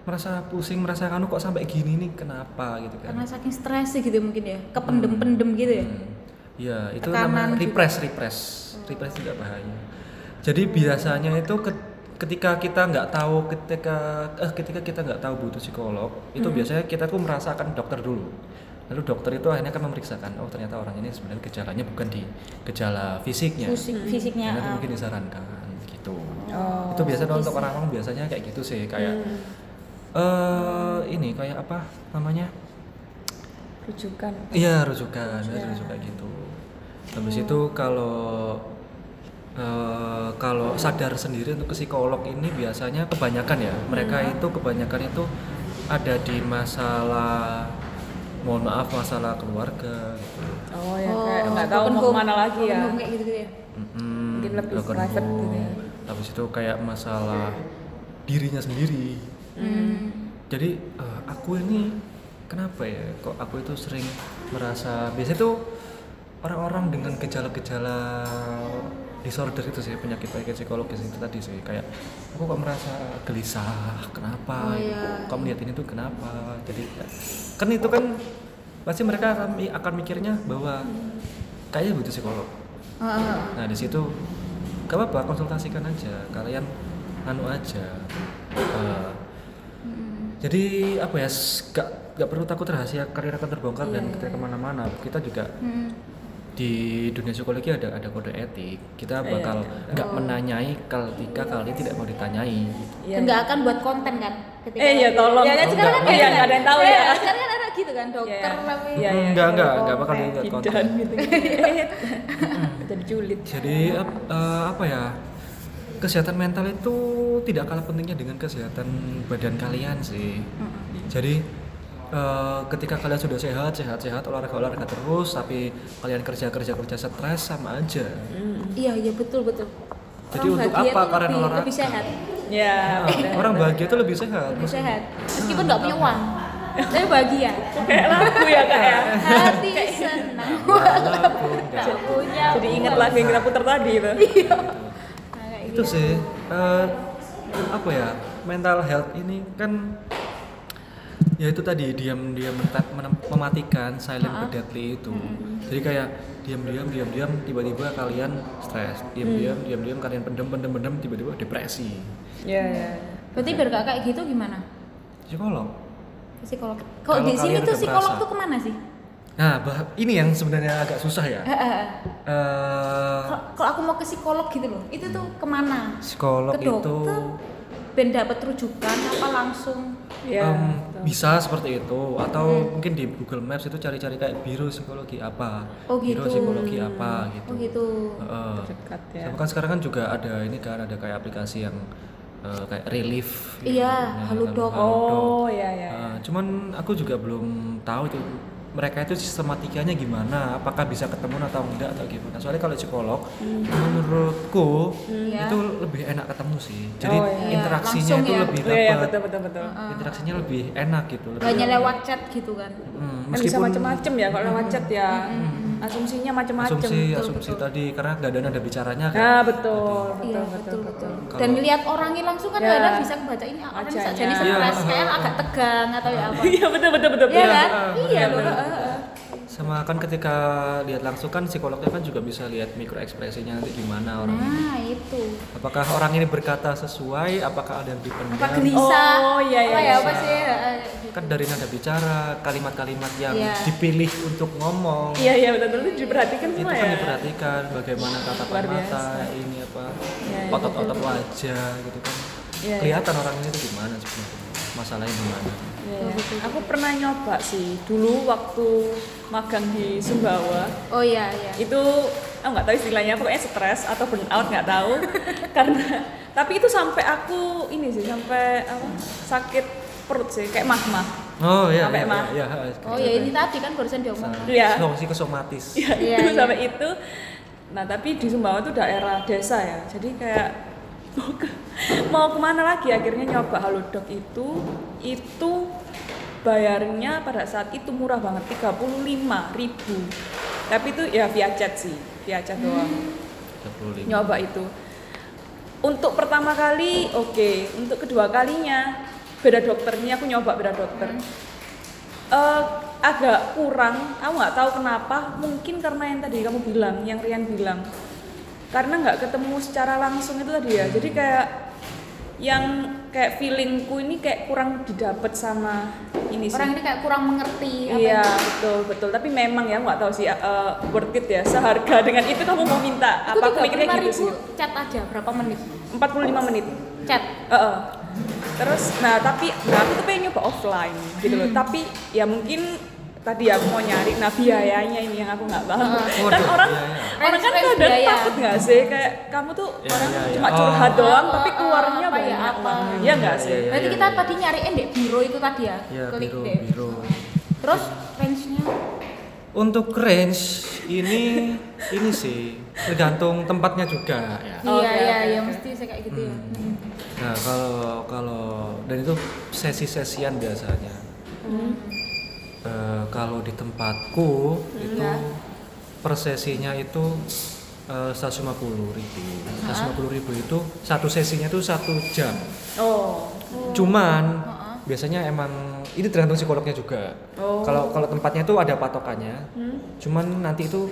Speaker 3: merasa pusing merasa kanu kok sampai gini nih kenapa gitu kan
Speaker 2: Karena saking stres sih gitu mungkin ya. Kependem-pendem gitu ya.
Speaker 3: Hmm. Iya, itu
Speaker 2: Tekanan
Speaker 3: namanya
Speaker 2: juga.
Speaker 3: repress, repress. Repress juga bahaya. Jadi biasanya itu ke- ketika kita nggak tahu ketika eh ketika kita nggak tahu butuh psikolog itu biasanya kita tuh merasakan dokter dulu. Lalu dokter itu akhirnya akan memeriksakan oh ternyata orang ini sebenarnya gejalanya bukan di gejala fisiknya.
Speaker 2: Fisik, fisiknya
Speaker 3: Karena itu
Speaker 2: ah.
Speaker 3: mungkin disarankan gitu.
Speaker 1: Oh,
Speaker 3: itu biasanya
Speaker 2: fisik.
Speaker 3: untuk orang-orang biasanya kayak gitu sih kayak eh ini kayak apa namanya?
Speaker 1: rujukan
Speaker 3: Iya rujukan, ya. rujukan gitu. Habis itu kalau eh, kalau sadar sendiri untuk ke psikolog ini biasanya kebanyakan ya mereka itu kebanyakan itu ada di masalah mohon maaf masalah keluarga gitu.
Speaker 1: oh ya kayak nggak tahu mau
Speaker 2: ke
Speaker 1: mana lagi ya
Speaker 2: home kayak gitu-gitu ya.
Speaker 1: Mungkin lebih private gitu ya.
Speaker 3: Habis itu kayak masalah dirinya sendiri.
Speaker 2: Hmm.
Speaker 3: Jadi eh, aku ini kenapa ya kok aku itu sering merasa biasanya tuh orang-orang dengan gejala-gejala disorder itu sih penyakit penyakit psikologis itu tadi sih kayak aku kok merasa gelisah kenapa
Speaker 2: Oh, iya.
Speaker 3: kok melihat ini tuh kenapa jadi kan itu kan pasti mereka akan, akan mikirnya bahwa kayaknya butuh psikolog
Speaker 2: Ah, ah, ah.
Speaker 3: Nah di situ gak apa-apa konsultasikan aja kalian anu aja. Eh, Jadi apa ya gak gak perlu takut rahasia karir akan terbongkar dan kita ke mana-mana kita juga
Speaker 2: Hmm.
Speaker 3: Di dunia psikologi ada ada kode etik kita
Speaker 1: Iya,
Speaker 3: bakal
Speaker 1: iya.
Speaker 3: nggak menanyai ketika kalian tidak mau ditanyai.
Speaker 1: Iya.
Speaker 2: nggak akan buat konten kan ketika
Speaker 1: Eh, iya, tolong.
Speaker 2: ya kan
Speaker 3: Oh,
Speaker 2: sekarang kan
Speaker 3: enggak,
Speaker 2: gitu
Speaker 1: enggak,
Speaker 2: kan?
Speaker 1: nggak ada yang tahu
Speaker 2: Iya,
Speaker 1: ya.
Speaker 2: sekarang kan ada gitu kan dokter
Speaker 1: Iya.
Speaker 2: tapi
Speaker 1: Iya, iya.
Speaker 3: Enggak, enggak,
Speaker 1: Konten,
Speaker 3: enggak bakal dibuat konten.
Speaker 1: gitu *laughs* jadi julid
Speaker 3: Jadi ap- eh, apa ya kesehatan mental itu tidak kalah pentingnya dengan kesehatan badan kalian sih. Jadi eh, ketika kalian sudah sehat, sehat, sehat, olahraga, olahraga terus, tapi kalian kerja, kerja, kerja stres sama aja.
Speaker 2: iya iya betul betul.
Speaker 3: Jadi
Speaker 2: Orang
Speaker 3: untuk apa kalian
Speaker 2: lebih,
Speaker 3: olahraga?
Speaker 2: lebih sehat.
Speaker 1: Ya
Speaker 3: Nah, orang bahagia itu lebih sehat.
Speaker 2: lebih sehat. Meskipun nggak punya uang. *laughs* Tapi bahagia.
Speaker 1: Kayak lagu ya kak ya?
Speaker 2: Hati senang.
Speaker 3: Walaupun nggak
Speaker 2: punya
Speaker 1: jadi ingat lagu yang kita putar tadi itu. *laughs*
Speaker 2: Iya. Nah, kayak
Speaker 3: itu
Speaker 2: gitu.
Speaker 3: sih. Eh, apa ya? Mental health ini kan ya itu tadi diam diam mematikan silent but deadly itu. Jadi kayak diam diam diam diam tiba-tiba kalian stres. Diam diam diam diam kalian pendem pendem pendem tiba-tiba depresi.
Speaker 1: Ya ya.
Speaker 2: Berarti biar kayak gitu gimana?
Speaker 3: Psikolog.
Speaker 2: Psikolog. Kalau
Speaker 3: Kalau
Speaker 2: di sini tuh psikolog
Speaker 3: merasa.
Speaker 2: tuh ke mana sih?
Speaker 3: Nah bah- ini yang sebenarnya agak susah ya.
Speaker 2: Eh, eh, Kalau- aku mau ke psikolog gitu loh. Itu tuh ke mana?
Speaker 3: psikolog
Speaker 2: ke
Speaker 3: itu
Speaker 2: dokter ben dapat rujukan apa langsung
Speaker 1: ya betul.
Speaker 3: bisa seperti itu atau mungkin di Google Maps itu cari-cari kayak biro psikologi apa
Speaker 2: Oh,
Speaker 3: biro
Speaker 2: gitu.
Speaker 3: psikologi apa gitu
Speaker 2: oh gitu
Speaker 3: Heeh.
Speaker 1: dekat ya
Speaker 3: kan sekarang kan juga ada ini kan ada kayak aplikasi yang eh, kayak relief.
Speaker 2: Iya,
Speaker 3: Nah,
Speaker 2: Halodoc.
Speaker 3: kan, Halodoc.
Speaker 1: oh ya ya
Speaker 3: Eh, cuman aku juga belum tahu itu mereka itu sistematikanya gimana, apakah bisa ketemu atau enggak atau gimana. Soalnya kalau psikolog, menurutku
Speaker 2: Iya.
Speaker 3: itu lebih enak ketemu sih. Jadi
Speaker 1: Oh, iya.
Speaker 3: interaksinya
Speaker 2: Langsung
Speaker 3: itu
Speaker 2: ya.
Speaker 3: lebih
Speaker 1: Iya, iya,
Speaker 3: dapat.
Speaker 1: betul betul betul
Speaker 3: Interaksinya lebih enak gitu. Lebih
Speaker 2: hanya lewat chat gitu kan
Speaker 3: Hmm,
Speaker 1: kan bisa macam-macam ya kalau lewat chat ya asumsinya macam-macam
Speaker 3: asumsi
Speaker 2: betul,
Speaker 3: asumsi
Speaker 2: betul.
Speaker 3: tadi karena nggak ada nada bicaranya kan.
Speaker 1: nah betul
Speaker 2: iya
Speaker 1: betul betul betul
Speaker 3: Kalau-
Speaker 2: dan lihat orangnya langsung kan
Speaker 1: Ya.
Speaker 2: kadang bisa kebaca ini orang bisa jadi
Speaker 3: Iya,
Speaker 2: stres kayak
Speaker 3: heeh.
Speaker 2: agak tegang atau ya apa
Speaker 1: iya betul betul betul
Speaker 2: Iya
Speaker 1: betul.
Speaker 2: kan iya
Speaker 3: betul,
Speaker 2: loh
Speaker 3: betul. Sama kan ketika lihat langsung kan psikolognya kan juga bisa lihat mikro ekspresinya nanti gimana orang ini.
Speaker 2: nah itu.
Speaker 3: Apakah orang ini berkata sesuai? Apakah ada yang dipendam?
Speaker 2: Apa gelisah?
Speaker 1: Oh, iya, iya,
Speaker 2: apa ya
Speaker 1: iya.
Speaker 2: apa sih? Heeh, gitu.
Speaker 3: kan dari nada bicara kalimat-kalimat yang
Speaker 2: Iya.
Speaker 3: dipilih untuk ngomong.
Speaker 1: Iya iya betul betul. Itu diperhatikan
Speaker 3: itu
Speaker 1: semua
Speaker 3: kan
Speaker 1: ya?
Speaker 3: diperhatikan bagaimana tatapan mata ini apa
Speaker 1: Iya, iya,
Speaker 3: otot-otot wajah gitu kan.
Speaker 1: Iya, iya.
Speaker 3: kelihatan orang ini tuh gimana sebenarnya? Masalahnya gimana
Speaker 1: Iya, iya. aku pernah nyoba sih dulu waktu magang di Sumbawa.
Speaker 2: Oh iya iya.
Speaker 1: Itu aku nggak tahu istilahnya pokoknya stres atau burnout nggak tahu. *laughs* Karena tapi itu sampai aku ini sih sampai apa sakit perut sih kayak mah-mah.
Speaker 3: Oh iya
Speaker 1: Sampai
Speaker 3: iya
Speaker 1: mah.
Speaker 3: iya, iya,
Speaker 2: oh ya ini tadi kan barusan diomong
Speaker 1: Iya.
Speaker 3: psikosomatis
Speaker 1: ya
Speaker 2: Iya,
Speaker 1: itu
Speaker 2: iya.
Speaker 1: sampai itu. Nah tapi di Sumbawa itu daerah desa ya. Jadi kayak mau ke mau ke mana lagi? Akhirnya nyoba halodoc itu. Itu bayarnya pada saat itu murah banget 35.000 ribu. Tapi itu ya via chat sih via chat doang.
Speaker 3: 35.
Speaker 1: nyoba itu. Untuk pertama kali oke. Untuk kedua kalinya beda dokter. Ini aku nyoba beda dokter. Eh, agak kurang. Aku nggak tahu kenapa. Mungkin karena yang tadi kamu bilang yang Rian bilang karena nggak ketemu secara langsung itu tadi ya jadi kayak yang kayak feelingku ini kayak kurang didapat sama ini sih
Speaker 2: Orang ini kayak kurang mengerti apa
Speaker 1: Iya
Speaker 2: itu.
Speaker 1: betul betul tapi memang ya nggak tahu sih uh, worth it ya seharga *laughs* dengan itu kamu mau minta
Speaker 2: Aku
Speaker 1: apa aku mikirnya gitu sih
Speaker 2: chat aja berapa menit?
Speaker 1: 45 menit
Speaker 2: Chat.
Speaker 1: Heeh. terus nah tapi nah aku tuh pengen nyoba offline gitu loh tapi ya mungkin tadi aku mau nyari nah biayanya ini yang aku nggak paham
Speaker 3: Waduh,
Speaker 1: kan orang
Speaker 3: biaya.
Speaker 1: orang kan kadang
Speaker 2: biaya.
Speaker 1: takut nggak sih kayak kamu tuh
Speaker 3: Iya,
Speaker 1: orang
Speaker 3: iya, iya.
Speaker 1: cuma curhat
Speaker 3: Oh.
Speaker 1: doang
Speaker 2: Oh,
Speaker 1: tapi
Speaker 2: oh,
Speaker 1: keluarnya
Speaker 2: apa ya,
Speaker 1: banyak
Speaker 2: apa.
Speaker 1: banget iya nggak
Speaker 3: Iya,
Speaker 1: sih
Speaker 3: iya,
Speaker 2: Berarti
Speaker 3: iya,
Speaker 2: kita
Speaker 3: iya.
Speaker 2: tadi nyariin deh biro itu tadi ya.
Speaker 3: Ya,
Speaker 2: Klik
Speaker 3: biro,
Speaker 2: deh.
Speaker 3: biro.
Speaker 2: Terus range-nya
Speaker 3: Untuk range ini ini sih tergantung tempatnya juga ya.
Speaker 2: Iya iya iya mesti saya kayak gitu ya.
Speaker 3: Hmm. Nah kalau kalau dan itu sesi-sesian biasanya. Eh, kalau di tempatku itu
Speaker 2: Iya.
Speaker 3: per sesinya itu eh, 150 ribu. 150 ribu itu satu sesinya itu satu jam.
Speaker 1: oh
Speaker 3: Cuman
Speaker 2: Heeh.
Speaker 3: biasanya emang ini tergantung psikolognya juga.
Speaker 1: Oh.
Speaker 3: Kalau kalau tempatnya itu ada patokannya.
Speaker 1: Hmm?
Speaker 3: Cuman nanti itu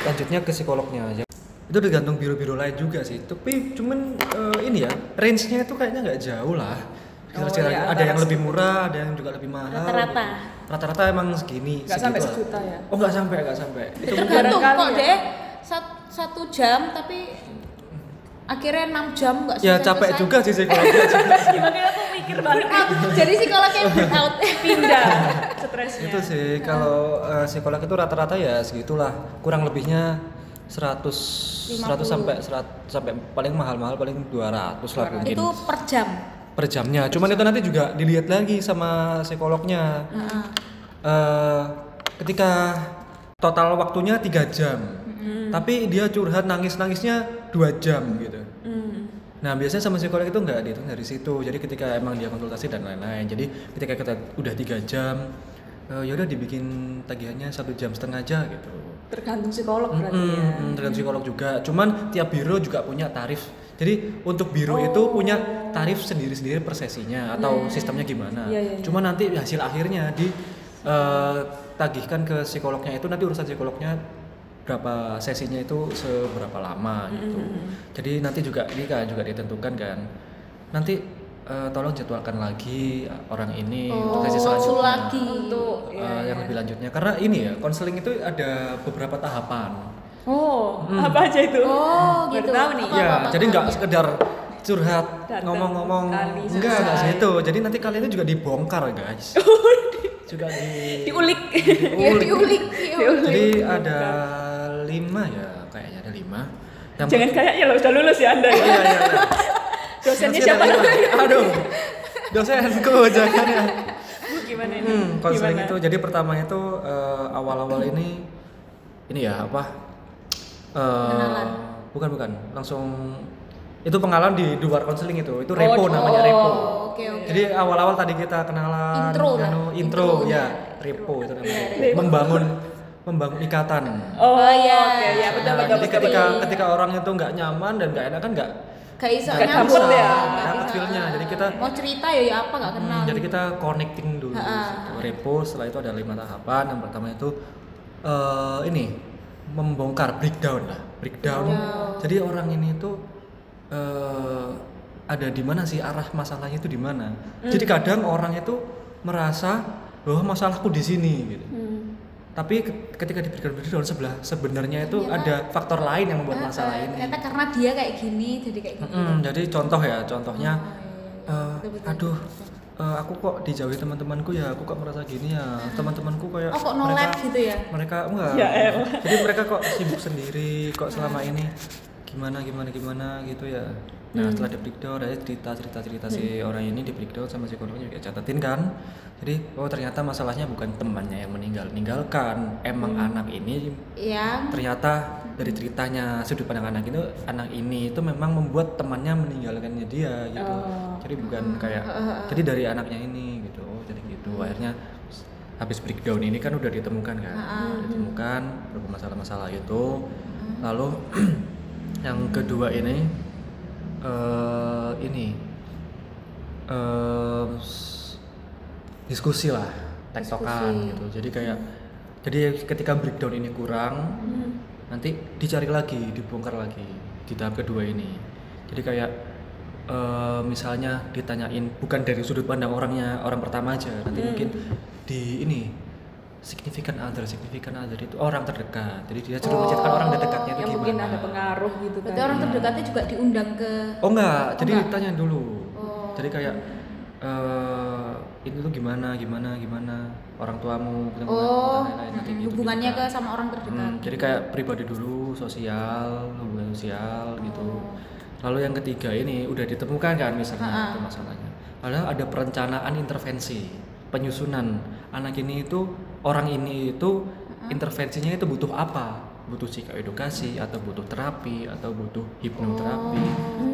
Speaker 3: lanjutnya ke psikolognya aja. Itu tergantung biro-biro lain juga sih. Tapi cuman eh, ini ya, range-nya itu kayaknya nggak jauh lah.
Speaker 1: Oh, iya,
Speaker 3: ada yang lebih murah, ada yang juga lebih mahal.
Speaker 2: Rata-rata.
Speaker 3: Rata-rata emang segini.
Speaker 1: sampai
Speaker 3: segitu lah.
Speaker 1: sejuta ya
Speaker 3: Oh nggak sampai, nggak sampai. Itu mungkin
Speaker 2: Tergantung kok
Speaker 1: ya.
Speaker 2: deh sat- satu jam tapi akhirnya 6 jam nggak
Speaker 3: ya
Speaker 2: selesai
Speaker 3: capek juga sih psikolognya. *laughs*
Speaker 1: gimana ya aku mikir banget.
Speaker 2: Jadi psikolognya burnout. *laughs*
Speaker 1: pindah stresnya
Speaker 3: itu sih kalau eh, psikolog itu rata-rata ya segitulah. Kurang lebihnya 100 100 sampai 100 sampai paling mahal-mahal paling 200 lah mungkin.
Speaker 2: itu per jam.
Speaker 3: Per jamnya. Cuman itu nanti juga dilihat lagi sama psikolognya.
Speaker 2: Heeh.
Speaker 3: Eh, ketika total waktunya tiga jam, tapi dia curhat nangis nangisnya dua jam gitu.
Speaker 1: Hmm.
Speaker 3: Nah biasanya sama psikolog itu nggak dihitung dari situ. Jadi ketika emang dia konsultasi dan lain-lain. Jadi ketika kita udah tiga jam, eh, ya udah dibikin tagihannya satu jam setengah aja gitu.
Speaker 1: tergantung psikolog berarti
Speaker 3: Mm-mm,
Speaker 1: ya
Speaker 3: mm, tergantung psikolog juga. Cuman tiap biro juga punya tarif. Jadi untuk biro itu punya tarif sendiri-sendiri per sesinya atau sistemnya gimana.
Speaker 1: Iya, iya, iya.
Speaker 3: Cuma nanti hasil akhirnya di eh, tagihkan ke psikolognya itu nanti urusan psikolognya berapa sesinya itu seberapa lama gitu. Jadi nanti juga ini kan juga ditentukan kan. Nanti eh, tolong jadwalkan lagi orang ini untuk sesi selanjutnya.
Speaker 2: lagi.
Speaker 1: untuk
Speaker 3: Eh,
Speaker 1: ya,
Speaker 3: yang lebih lanjutnya karena ini ya konseling itu ada beberapa tahapan.
Speaker 1: Oh apa aja itu
Speaker 2: Oh,
Speaker 1: Baru
Speaker 2: gitu.
Speaker 1: tahu nih
Speaker 2: Apa,
Speaker 3: ya,
Speaker 2: apa, apa,
Speaker 3: jadi nggak sekedar curhat ngomong-ngomong enggak enggak
Speaker 1: selesai.
Speaker 3: situ. Jadi nanti kalian itu juga dibongkar, guys. *laughs* juga di
Speaker 1: diulik *laughs*
Speaker 2: Ya
Speaker 3: diulik.
Speaker 2: diulik.
Speaker 1: Diulik.
Speaker 3: Jadi ada lima ya, kayaknya ada lima. Yang
Speaker 1: jangan kayaknya lo udah lulus ya anda
Speaker 3: Oh,
Speaker 1: ya
Speaker 3: iya, iya, iya. *laughs*
Speaker 1: dosennya
Speaker 3: Masih
Speaker 1: siapa.
Speaker 3: Aduh. Dosenku jangan ya.
Speaker 1: Bu, gimana ini
Speaker 3: Hmm, konseling
Speaker 1: Gimana?
Speaker 3: itu jadi pertama itu eh, awal-awal ini ini ya apa? Eh,
Speaker 2: Pengenalan.
Speaker 3: bukan bukan, langsung itu pengalaman di luar konseling itu. Itu repo
Speaker 1: oh,
Speaker 3: namanya repo.
Speaker 2: Oh, oke oke.
Speaker 3: Jadi awal-awal tadi kita kenalan
Speaker 2: Intro
Speaker 3: anu, intro,
Speaker 2: Intro,
Speaker 3: ya,
Speaker 2: ya.
Speaker 3: repo itu namanya.
Speaker 1: Repo.
Speaker 3: Membangun membangun ikatan.
Speaker 1: oh,
Speaker 2: Oh, iya.
Speaker 1: oke ya betul
Speaker 3: Nah,
Speaker 1: betul
Speaker 3: jadi
Speaker 1: betul,
Speaker 3: ketika
Speaker 1: betul.
Speaker 3: ketika orang itu nggak nyaman dan nggak enak kan nggak
Speaker 2: Gak iso
Speaker 1: Nggak
Speaker 2: nyambung.
Speaker 1: ya.
Speaker 3: Dapat feel-nya. Jadi kita
Speaker 2: mau cerita ya ya apa nggak kenal.
Speaker 3: Hmm, jadi kita connecting dulu. Gitu. Repo setelah itu ada lima tahapan. Yang pertama itu eh ini membongkar breakdown lah, breakdown. Jadi orang ini tuh eh ada di mana sih arah masalahnya itu di mana. Jadi kadang orang itu merasa bahwa masalahku di sini gitu.
Speaker 1: Hmm.
Speaker 3: Tapi ke- ketika di breakdown breakdown sebelah sebenarnya itu ada faktor lain yang membuat masalah ini.
Speaker 2: Ternyata karena dia kayak gini jadi kayak gini.
Speaker 3: Mm-mm, jadi contoh ya, contohnya,
Speaker 2: Oh, iya, Betul-betul.
Speaker 3: aduh, eh, aku kok dijauhi teman-temanku ya, aku kok merasa gini ya, teman-temanku kayak
Speaker 2: Oh kok no
Speaker 3: mereka,
Speaker 2: gitu ya?
Speaker 3: mereka enggak,
Speaker 1: Ya elah.
Speaker 3: jadi mereka kok sibuk sendiri, kok selama ini gimana gimana gimana gitu ya. Nah setelah di breakdown, ada cerita cerita cerita si orang ini di breakdown sama psikolognya juga catatin kan. Jadi oh ternyata masalahnya bukan temannya yang meninggal, meninggalkan, emang anak ini
Speaker 2: Yang
Speaker 3: ternyata dari ceritanya sudut pandang anak itu anak ini itu memang membuat temannya meninggalkannya dia gitu.
Speaker 1: Oh.
Speaker 3: jadi bukan kayak jadi dari anaknya ini gitu. Oh, jadi gitu. Akhirnya habis breakdown ini kan udah ditemukan kan? Udah ditemukan beberapa masalah-masalah itu. Lalu *clears throat* yang kedua ini eh ini s- diskusi lah tektokan gitu. Jadi kayak jadi ketika breakdown ini kurang nanti dicari lagi dibongkar lagi di tahap kedua ini. Jadi kayak eh, misalnya ditanyain bukan dari sudut pandang orangnya orang pertama aja nanti mungkin di ini significant other significant other itu orang terdekat. Jadi dia suruh menceritakan orang terdekatnya itu
Speaker 1: yang
Speaker 3: gimana?
Speaker 1: mungkin ada pengaruh gitu kan.
Speaker 2: Berarti orang terdekatnya juga diundang ke
Speaker 3: oh enggak. Jadi
Speaker 2: enggak?
Speaker 3: ditanya dulu.
Speaker 2: Oh.
Speaker 3: jadi kayak eh itu tuh gimana gimana gimana? Orang tuamu ketemu
Speaker 2: Oh,
Speaker 3: lain-lain,
Speaker 2: mm,
Speaker 3: gitu,
Speaker 2: hubungannya
Speaker 3: gitu
Speaker 2: ke sama orang terdekat.
Speaker 3: Hmm, jadi kayak pribadi dulu sosial hubungan sosial gitu. Lalu yang ketiga ini udah ditemukan kan misalnya itu masalahnya. Padahal ada perencanaan intervensi penyusunan. Anak ini itu orang ini itu intervensinya itu butuh apa? Butuh psikoedukasi atau butuh terapi atau butuh hipnoterapi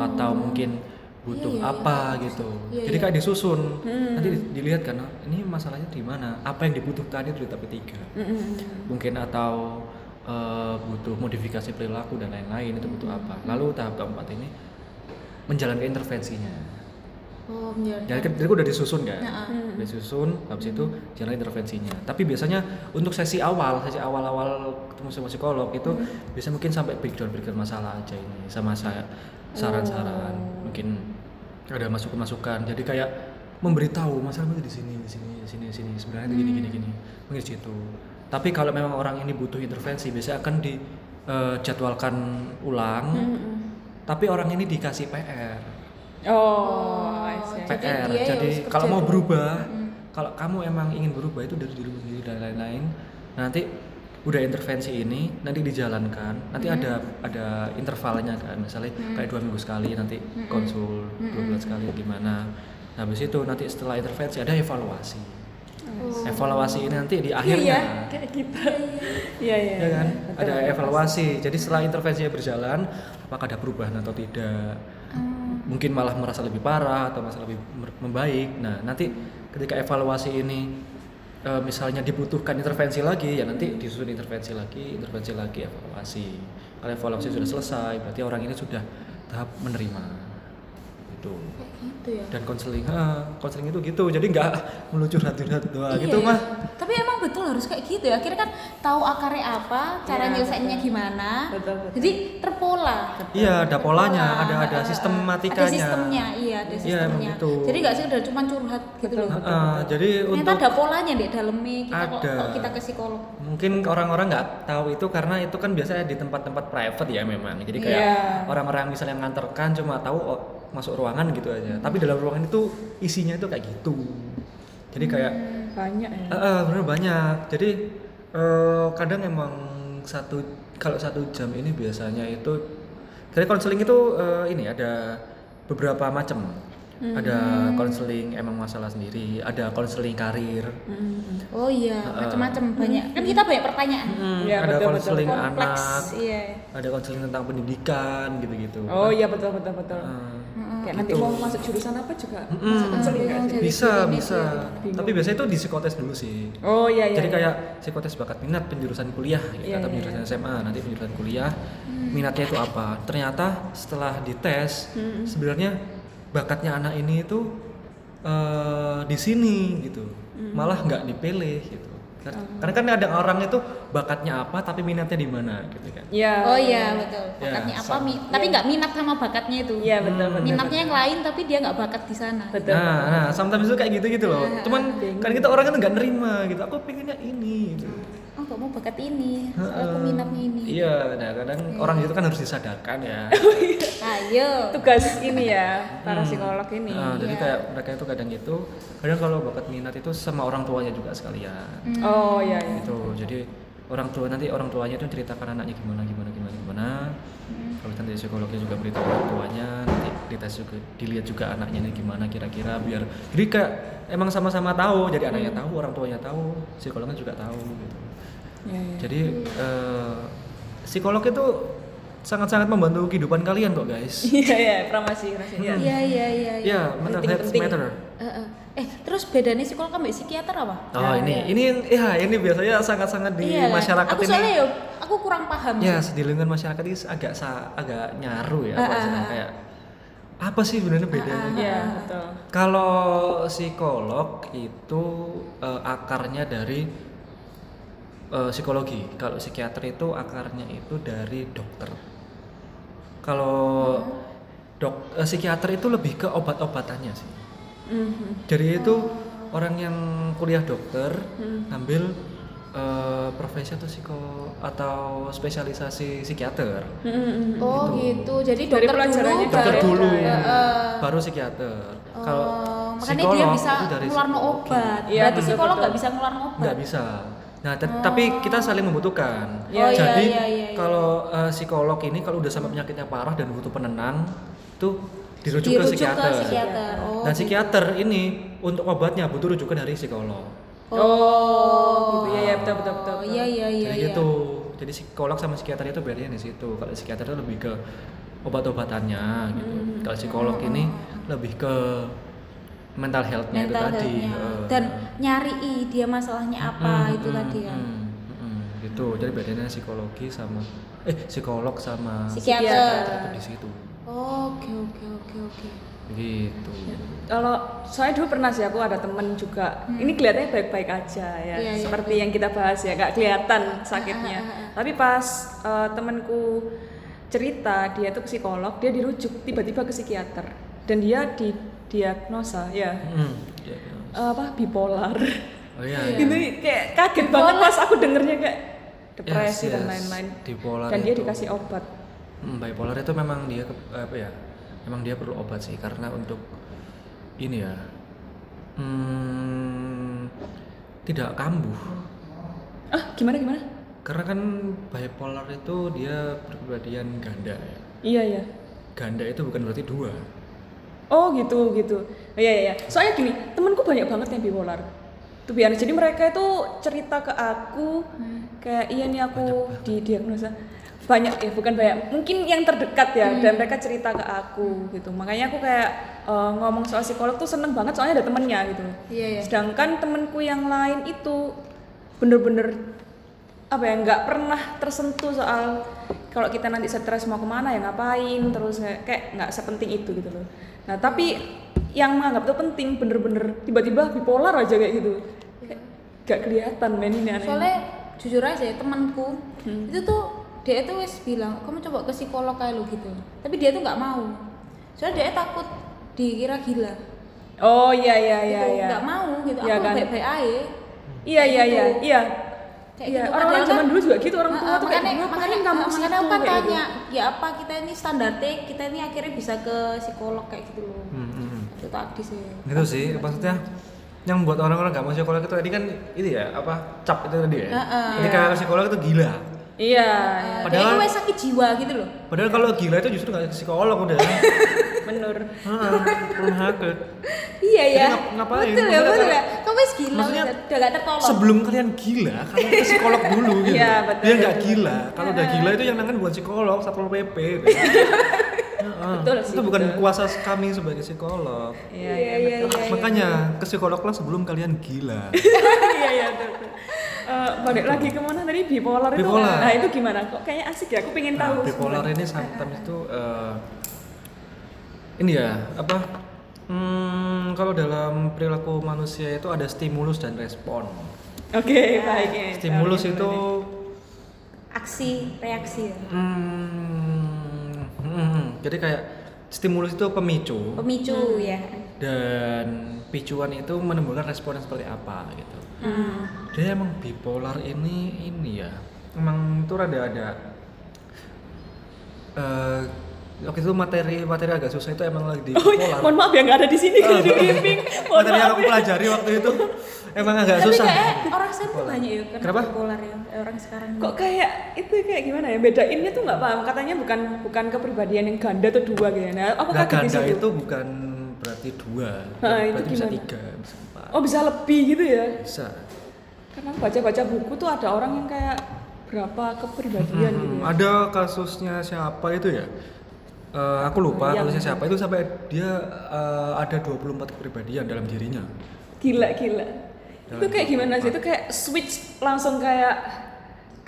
Speaker 3: atau mungkin butuh
Speaker 2: Iya, iya,
Speaker 3: apa
Speaker 2: iya.
Speaker 3: gitu.
Speaker 2: Iya,
Speaker 3: jadi
Speaker 2: iya.
Speaker 3: kayak disusun. Nanti di- dilihat kan oh, ini masalahnya di mana? Apa yang dibutuhkan itu di tahap ketiga mungkin atau eh, butuh modifikasi perilaku dan lain-lain itu butuh apa. Lalu tahap keempat ini menjalankan intervensinya
Speaker 2: Oh,
Speaker 3: jadi, jadi udah disusun kan?
Speaker 2: Ya,
Speaker 3: udah disusun habis itu jalan intervensinya. Tapi biasanya untuk sesi awal sesi awal-awal ketemu sama psikolog itu bisa mungkin sampai breakdown breakdown masalah aja ini sama saya saran-saran. Mungkin ada masukan-masukan. Jadi kayak memberitahu masalah itu di sini di sini di sini di sini. Sebenarnya itu gini gini gini. Mungkin situ. Tapi kalau memang orang ini butuh intervensi biasanya akan dijadwalkan ulang. Tapi orang ini dikasih PR
Speaker 1: oh.
Speaker 2: Jadi
Speaker 3: PR. Jadi,
Speaker 2: harus
Speaker 3: kalau mau berubah,
Speaker 2: Mm.
Speaker 3: kalau kamu emang ingin berubah itu dari diri sendiri dan lain-lain. Nanti udah intervensi ini nanti dijalankan. Nanti ada ada intervalnya kan. Misalnya kayak dua minggu sekali nanti konsul, dua bulan sekali gimana. Nah, habis itu nanti setelah intervensi ada evaluasi.
Speaker 2: Oh.
Speaker 3: Evaluasi ini nanti di
Speaker 1: Iya,
Speaker 3: akhirnya
Speaker 1: kayak kita. Iya, iya.
Speaker 3: ya kan
Speaker 1: Betul,
Speaker 3: ada evaluasi jadi setelah intervensinya berjalan apakah ada perubahan atau tidak
Speaker 2: Hmm.
Speaker 3: Mungkin malah merasa lebih parah atau merasa lebih membaik. Nah nanti ketika evaluasi ini eh, misalnya dibutuhkan intervensi lagi ya nanti disusun intervensi lagi intervensi lagi evaluasi. Kalau evaluasi sudah selesai berarti orang ini sudah tahap menerima itu
Speaker 2: Kayak gitu ya.
Speaker 3: dan konseling ah, konseling itu gitu jadi nggak meluncur curhat doang
Speaker 2: Iya,
Speaker 3: gitu
Speaker 2: iya.
Speaker 3: mah
Speaker 2: Tapi emang betul harus kayak gitu ya. Akhirnya kan tahu akarnya apa, cara
Speaker 1: Iya,
Speaker 2: nyelesainnya
Speaker 1: betul.
Speaker 2: gimana.
Speaker 1: Betul, betul.
Speaker 2: Jadi terpola.
Speaker 3: Iya, ada polanya,
Speaker 2: Terpola.
Speaker 3: ada ada
Speaker 2: ah,
Speaker 3: sistematikanya.
Speaker 2: Ada sistemnya, iya ada
Speaker 3: Iya,
Speaker 2: sistemnya.
Speaker 3: emang gitu.
Speaker 2: Jadi nggak sih udah cuma curhat gitu loh.
Speaker 3: Heeh, jadi
Speaker 2: Ternyata
Speaker 3: untuk
Speaker 2: ada polanya di dalamnya kita kok
Speaker 3: Ada.
Speaker 2: kalau kita ke psikolog.
Speaker 3: mungkin orang-orang nggak tahu itu karena itu kan biasanya di tempat-tempat private ya memang. Jadi kayak
Speaker 1: Iya.
Speaker 3: orang-orang misalnya nganterkan cuma tahu oh, masuk ruangan gitu aja. Tapi dalam ruangan itu isinya itu kayak gitu. Jadi kayak
Speaker 1: Banyak ya.
Speaker 3: Eh, eh, bener banyak. Jadi eh, kadang emang satu kalau satu jam ini biasanya itu dari konseling itu eh, ini ada beberapa macam. Ada konseling emang masalah sendiri, ada konseling karir,
Speaker 1: Mm.
Speaker 2: Oh iya,
Speaker 3: Heeh.
Speaker 2: macam-macam banyak. Kan kita banyak pertanyaan.
Speaker 1: Iya,
Speaker 3: ada
Speaker 1: betul,
Speaker 3: konseling anak,
Speaker 2: iya.
Speaker 3: ada konseling tentang pendidikan gitu-gitu.
Speaker 1: Oh iya betul betul betul.
Speaker 3: Eh,
Speaker 1: Kayak nanti
Speaker 3: gitu.
Speaker 1: mau masuk jurusan apa juga masuk konseling sih?
Speaker 2: Jadi
Speaker 3: bisa bisa.
Speaker 1: Bingung.
Speaker 3: Tapi biasanya itu di psikotes dulu sih.
Speaker 1: Oh iya iya.
Speaker 3: Jadi
Speaker 1: iya.
Speaker 3: kayak psikotes bakat minat penjurusan kuliah gitu,
Speaker 1: Iya,
Speaker 3: atau
Speaker 1: iya,
Speaker 3: penjurusan
Speaker 1: iya.
Speaker 3: SMA nanti penjurusan kuliah minatnya itu apa ternyata setelah dites
Speaker 1: Hmm.
Speaker 3: sebenarnya bakatnya anak ini itu eh, di sini gitu
Speaker 1: Hmm.
Speaker 3: malah nggak dipilih gitu
Speaker 1: Oh.
Speaker 3: karena kan ada orang itu bakatnya apa tapi minatnya di mana gitu kan
Speaker 1: Iya.
Speaker 2: Oh iya betul.
Speaker 3: Ya,
Speaker 2: Bakatnya apa?
Speaker 3: sama.
Speaker 2: Mi- tapi nggak minat sama bakatnya itu.
Speaker 1: Iya betul
Speaker 3: Hmm.
Speaker 1: betul.
Speaker 2: Minatnya yang lain tapi dia nggak bakat di sana.
Speaker 1: Betul.
Speaker 3: nah nah sometimes itu kayak gitu gitu loh
Speaker 2: Iya,
Speaker 3: cuman
Speaker 1: bingung.
Speaker 3: kan kita orang kan nggak nerima gitu aku pengennya ini gitu.
Speaker 2: Oh nggak mau bakat ini. Soalnya aku minatnya ini.
Speaker 3: iya nah kadang orang itu kan harus disadarkan ya *laughs*
Speaker 2: Ayo.
Speaker 1: Tugas ini ya para
Speaker 3: Hmm.
Speaker 1: psikolog ini.
Speaker 3: Nah, jadi
Speaker 2: Iya.
Speaker 3: kayak mereka itu kadang itu, kadang kalau bakat minat itu sama orang tuanya juga sekalian.
Speaker 2: Hmm.
Speaker 1: Oh iya iya.
Speaker 3: Gitu. Jadi orang tua nanti orang tuanya itu ceritakan anaknya gimana gimana gimana gimana.
Speaker 2: Hmm.
Speaker 3: Kalau nanti psikolognya juga beritahu orang tuanya, nanti dites juga dilihat juga anaknya ini gimana kira-kira biar jadi kayak emang sama-sama tahu. Jadi anaknya
Speaker 1: Hmm.
Speaker 3: tahu, orang tuanya tahu, psikolognya juga tahu gitu.
Speaker 1: Iya.
Speaker 3: Jadi eh, psikolog itu sangat-sangat membantu kehidupan kalian kok guys. *laughs*
Speaker 1: Iya iya, pramasi, pramasi. Iya.
Speaker 2: Iya iya iya.
Speaker 3: Iya, mental
Speaker 1: Penting,
Speaker 3: health
Speaker 1: penting.
Speaker 3: matter.
Speaker 2: Eh, eh. Eh, terus bedanya psikolog sama psikiater apa?
Speaker 3: Oh
Speaker 1: Ya,
Speaker 3: ini,
Speaker 1: ya.
Speaker 3: ini yang, ya ini biasanya sangat-sangat di
Speaker 2: Iya kan?
Speaker 3: masyarakat
Speaker 2: aku
Speaker 3: ini.
Speaker 2: soalnya ya, aku kurang paham.
Speaker 3: Ya,
Speaker 2: sih.
Speaker 3: di lingkungan masyarakat ini agak sa, agak nyaru ya,
Speaker 2: Ah, ah, ah.
Speaker 3: kayak apa sih sebenarnya bedanya?
Speaker 1: Iya, betul.
Speaker 3: Kalau psikolog itu eh, akarnya dari eh, psikologi. Kalau psikiater itu akarnya itu dari dokter. Kalau dok eh, psikiater itu lebih ke obat-obatannya sih.
Speaker 1: Mhm.
Speaker 3: Jadi itu orang yang kuliah dokter
Speaker 1: Hmm.
Speaker 3: ngambil eh, profesi atau psiko atau spesialisasi psikiater.
Speaker 1: Mhm.
Speaker 2: Oh gitu. Jadi
Speaker 1: Dari
Speaker 2: dokter
Speaker 1: pelajarannya
Speaker 2: dulu
Speaker 3: Dokter
Speaker 2: baru
Speaker 3: dulu,
Speaker 2: Heeh.
Speaker 3: baru psikiater.
Speaker 2: Oh,
Speaker 3: Kalau
Speaker 2: makanya dia
Speaker 3: psikolog
Speaker 2: bisa
Speaker 3: itu dari
Speaker 2: ngeluarin obat.
Speaker 1: Iya,
Speaker 2: Berarti psikolog nggak bisa ngeluarin obat.
Speaker 3: nggak bisa. Nah, te- tapi kita saling membutuhkan.
Speaker 1: Iya, iya,
Speaker 3: Jadi
Speaker 2: iya, iya, iya.
Speaker 3: kalau eh, psikolog ini kalau udah sampai penyakitnya parah dan butuh penenang, itu dirujuk,
Speaker 2: Dirujuk
Speaker 3: ke
Speaker 2: ke
Speaker 3: psikiater.
Speaker 2: psikiater. Oh,
Speaker 3: Dan psikiater ini untuk obatnya butuh rujukan dari psikolog.
Speaker 1: Oh, gitu ya, ya betul betul betul.
Speaker 2: Oh, Iya iya iya.
Speaker 3: Jadi
Speaker 2: iya.
Speaker 3: gitu. Jadi psikolog sama psikiater itu bedanya di situ. Kalau psikiater itu lebih ke obat-obatannya gitu.
Speaker 2: Hmm.
Speaker 3: Kalau psikolog ini lebih ke mental health-nya itu
Speaker 2: mental
Speaker 3: tadi.
Speaker 2: health-nya.
Speaker 3: Eh,
Speaker 2: dan nyari dia masalahnya apa
Speaker 3: Mm,
Speaker 2: itu
Speaker 3: mm,
Speaker 2: tadi kan.
Speaker 3: mm, mm, gitu. Jadi bedanya psikologi sama eh psikolog sama
Speaker 2: Psikiater.
Speaker 3: itu di situ.
Speaker 2: Oke oke oke oke.
Speaker 3: Gitu.
Speaker 1: Kalau saya dulu pernah sih aku ada temen juga. Ini kelihatannya baik-baik aja ya,
Speaker 2: Hmm. Iya,
Speaker 1: seperti yang kita bahas ya, nggak kelihatan sakitnya.
Speaker 2: Ah, ah, ah,
Speaker 1: Tapi pas eh, temenku cerita dia tuh psikolog, dia dirujuk tiba-tiba ke psikiater dan dia didiagnosa ya
Speaker 3: Mm, ya.
Speaker 1: eh, apa bipolar.
Speaker 3: Oh iya. *laughs*
Speaker 2: Iya.
Speaker 3: iya.
Speaker 1: Gitu kayak kaget banget pas aku dengernya kayak
Speaker 3: Yes,
Speaker 1: depresi dan
Speaker 3: yes.
Speaker 1: lain-lain.
Speaker 3: Bipolar
Speaker 1: Dan dia
Speaker 3: itu.
Speaker 1: dikasih obat.
Speaker 3: Hmm, bipolar itu memang dia apa ya? Memang dia perlu obat sih karena untuk ini ya. Hmm, tidak kambuh.
Speaker 1: Ah, gimana gimana?
Speaker 3: Karena kan bipolar itu dia berkepribadian ganda ya.
Speaker 1: Iya ya.
Speaker 3: Ganda itu bukan berarti dua.
Speaker 1: Oh gitu gitu. Oh, iya iya. iya. Soalnya gini, temenku banyak banget yang bipolar. Tuh biar jadi mereka itu cerita ke aku kayak iya nih aku didiagnosa banyak ya bukan banyak mungkin yang terdekat ya dan mereka cerita ke aku gitu makanya aku kayak eh, ngomong soal psikolog tuh seneng banget soalnya ada temennya gitu
Speaker 2: Iya iya.
Speaker 1: sedangkan temenku yang lain itu bener-bener apa ya nggak pernah tersentuh soal kalau kita nanti stres mau ke mana ya ngapain terus kayak nggak sepenting itu gitu loh nah tapi yang menganggap itu penting bener-bener tiba-tiba bipolar aja kayak gitu kayak nggak kelihatan men ini aneh
Speaker 2: Soalnya jujur aja ya temanku
Speaker 1: Hmm.
Speaker 2: itu tuh dia itu wes bilang kamu coba ke psikolog kayak lu gitu. Tapi dia tuh nggak mau. Soalnya dia takut dikira gila.
Speaker 1: oh iya iya iya
Speaker 2: gitu.
Speaker 1: iya
Speaker 2: Nggak mau gitu.
Speaker 1: Iya
Speaker 2: Aku
Speaker 1: kan?
Speaker 2: baik-baik aja.
Speaker 1: iya iya iya
Speaker 2: gitu.
Speaker 1: iya
Speaker 2: Kayak
Speaker 1: Iya,
Speaker 2: gitu.
Speaker 1: orang-orang zaman
Speaker 2: kan-
Speaker 1: dulu juga gitu orang tua
Speaker 2: Heeh,
Speaker 1: tuh kayak
Speaker 2: makanya,
Speaker 1: ngapain
Speaker 2: makanya,
Speaker 1: kamu ke
Speaker 2: makanya
Speaker 1: situ?"
Speaker 2: aku kan
Speaker 1: Kayak gitu.
Speaker 2: tanya, ya apa kita ini standarnya kita ini akhirnya bisa ke psikolog kayak gitu loh.
Speaker 3: Hmm, hmm, hmm.
Speaker 2: Itu tadi sih.
Speaker 3: Gitu sih maksudnya yang membuat orang-orang gak mau psikolog itu tadi kan itu ya apa cap itu tadi ya.
Speaker 2: Heeh.
Speaker 3: Jadi kayak psikolog itu gila.
Speaker 1: iya
Speaker 2: Padahal itu wes sakit jiwa gitu loh.
Speaker 3: Padahal kalau gila itu justru gak ke psikolog udah. *laughs*
Speaker 1: menur
Speaker 3: Heeh, rumah sakit.
Speaker 2: Iya ya.
Speaker 3: ngap- ngapain?
Speaker 2: Betul ya, betul ya. Kamu wes gila,
Speaker 3: Maksudnya
Speaker 2: udah gak tertolong.
Speaker 3: Sebelum kalian gila, kalian ke psikolog dulu gitu.
Speaker 1: Iya, betul,
Speaker 3: Dia nggak gila. Kalau udah gila itu yang nangan bukan psikolog, satpol pp. Gitu. Heeh. *laughs*
Speaker 1: Betul sih,
Speaker 3: itu bukan
Speaker 1: betul.
Speaker 3: kuasa kami sebagai psikolog.
Speaker 1: iya
Speaker 2: Iya,
Speaker 1: iya
Speaker 2: iya,
Speaker 1: betul
Speaker 2: iya.
Speaker 3: Makanya ke psikologlah sebelum kalian gila. *laughs*
Speaker 1: iya iya betul, betul. Eh, balik lagi ke mana tadi bipolar, itu
Speaker 3: Bipolar.
Speaker 1: nah itu gimana kok kayaknya asik ya aku pengen
Speaker 3: Nah,
Speaker 1: tahu
Speaker 3: bipolar
Speaker 1: sebenarnya.
Speaker 3: ini sometimes itu eh, ini ya apa? Hmm, kalau dalam perilaku manusia itu ada stimulus dan respon.
Speaker 1: oke baik ya
Speaker 3: Stimulus
Speaker 1: Tahu
Speaker 3: itu
Speaker 2: aksi reaksi ya.
Speaker 3: hmm, hmm, jadi kayak stimulus itu pemicu
Speaker 2: Pemicu ya.
Speaker 3: dan picuan itu menimbulkan respon yang seperti apa gitu.
Speaker 1: Hmm.
Speaker 3: Dia emang bipolar ini ini ya, emang itu rada ada. eh waktu itu materi materi agak susah itu emang lagi di
Speaker 1: Oh,
Speaker 3: bipolar.
Speaker 1: mohon maaf ya nggak ada di sini kalau di briefing. Mohon
Speaker 3: materi yang aku
Speaker 1: ya.
Speaker 3: pelajari waktu itu emang agak
Speaker 2: Tapi
Speaker 3: susah.
Speaker 2: kayak orang sekarang tuh banyak ya kena
Speaker 3: Kenapa?
Speaker 2: bipolar ya orang sekarang.
Speaker 1: Kok kayak itu kayak gimana ya? Bedainnya tuh nggak paham. Katanya bukan bukan kepribadian yang ganda atau dua gitu. Nah, aku
Speaker 3: Nah,
Speaker 1: kaget di
Speaker 3: ganda
Speaker 1: situ.
Speaker 3: itu bukan berarti dua,
Speaker 1: Nah, itu
Speaker 3: berarti bisa
Speaker 1: gimana?
Speaker 3: tiga, bisa empat,
Speaker 1: Oh bisa lebih gitu ya?
Speaker 3: bisa.
Speaker 1: Karena baca-baca buku tuh ada orang yang kayak berapa kepribadian gitu.
Speaker 3: Hmm,
Speaker 1: ya.
Speaker 3: ada kasusnya siapa itu ya? Eh, aku lupa
Speaker 1: Yang-
Speaker 3: kasusnya siapa itu sampai dia eh, ada 24 kepribadian dalam dirinya.
Speaker 1: Gila gila.
Speaker 3: Dalam
Speaker 1: Itu kayak gimana sih? Itu kayak switch langsung kayak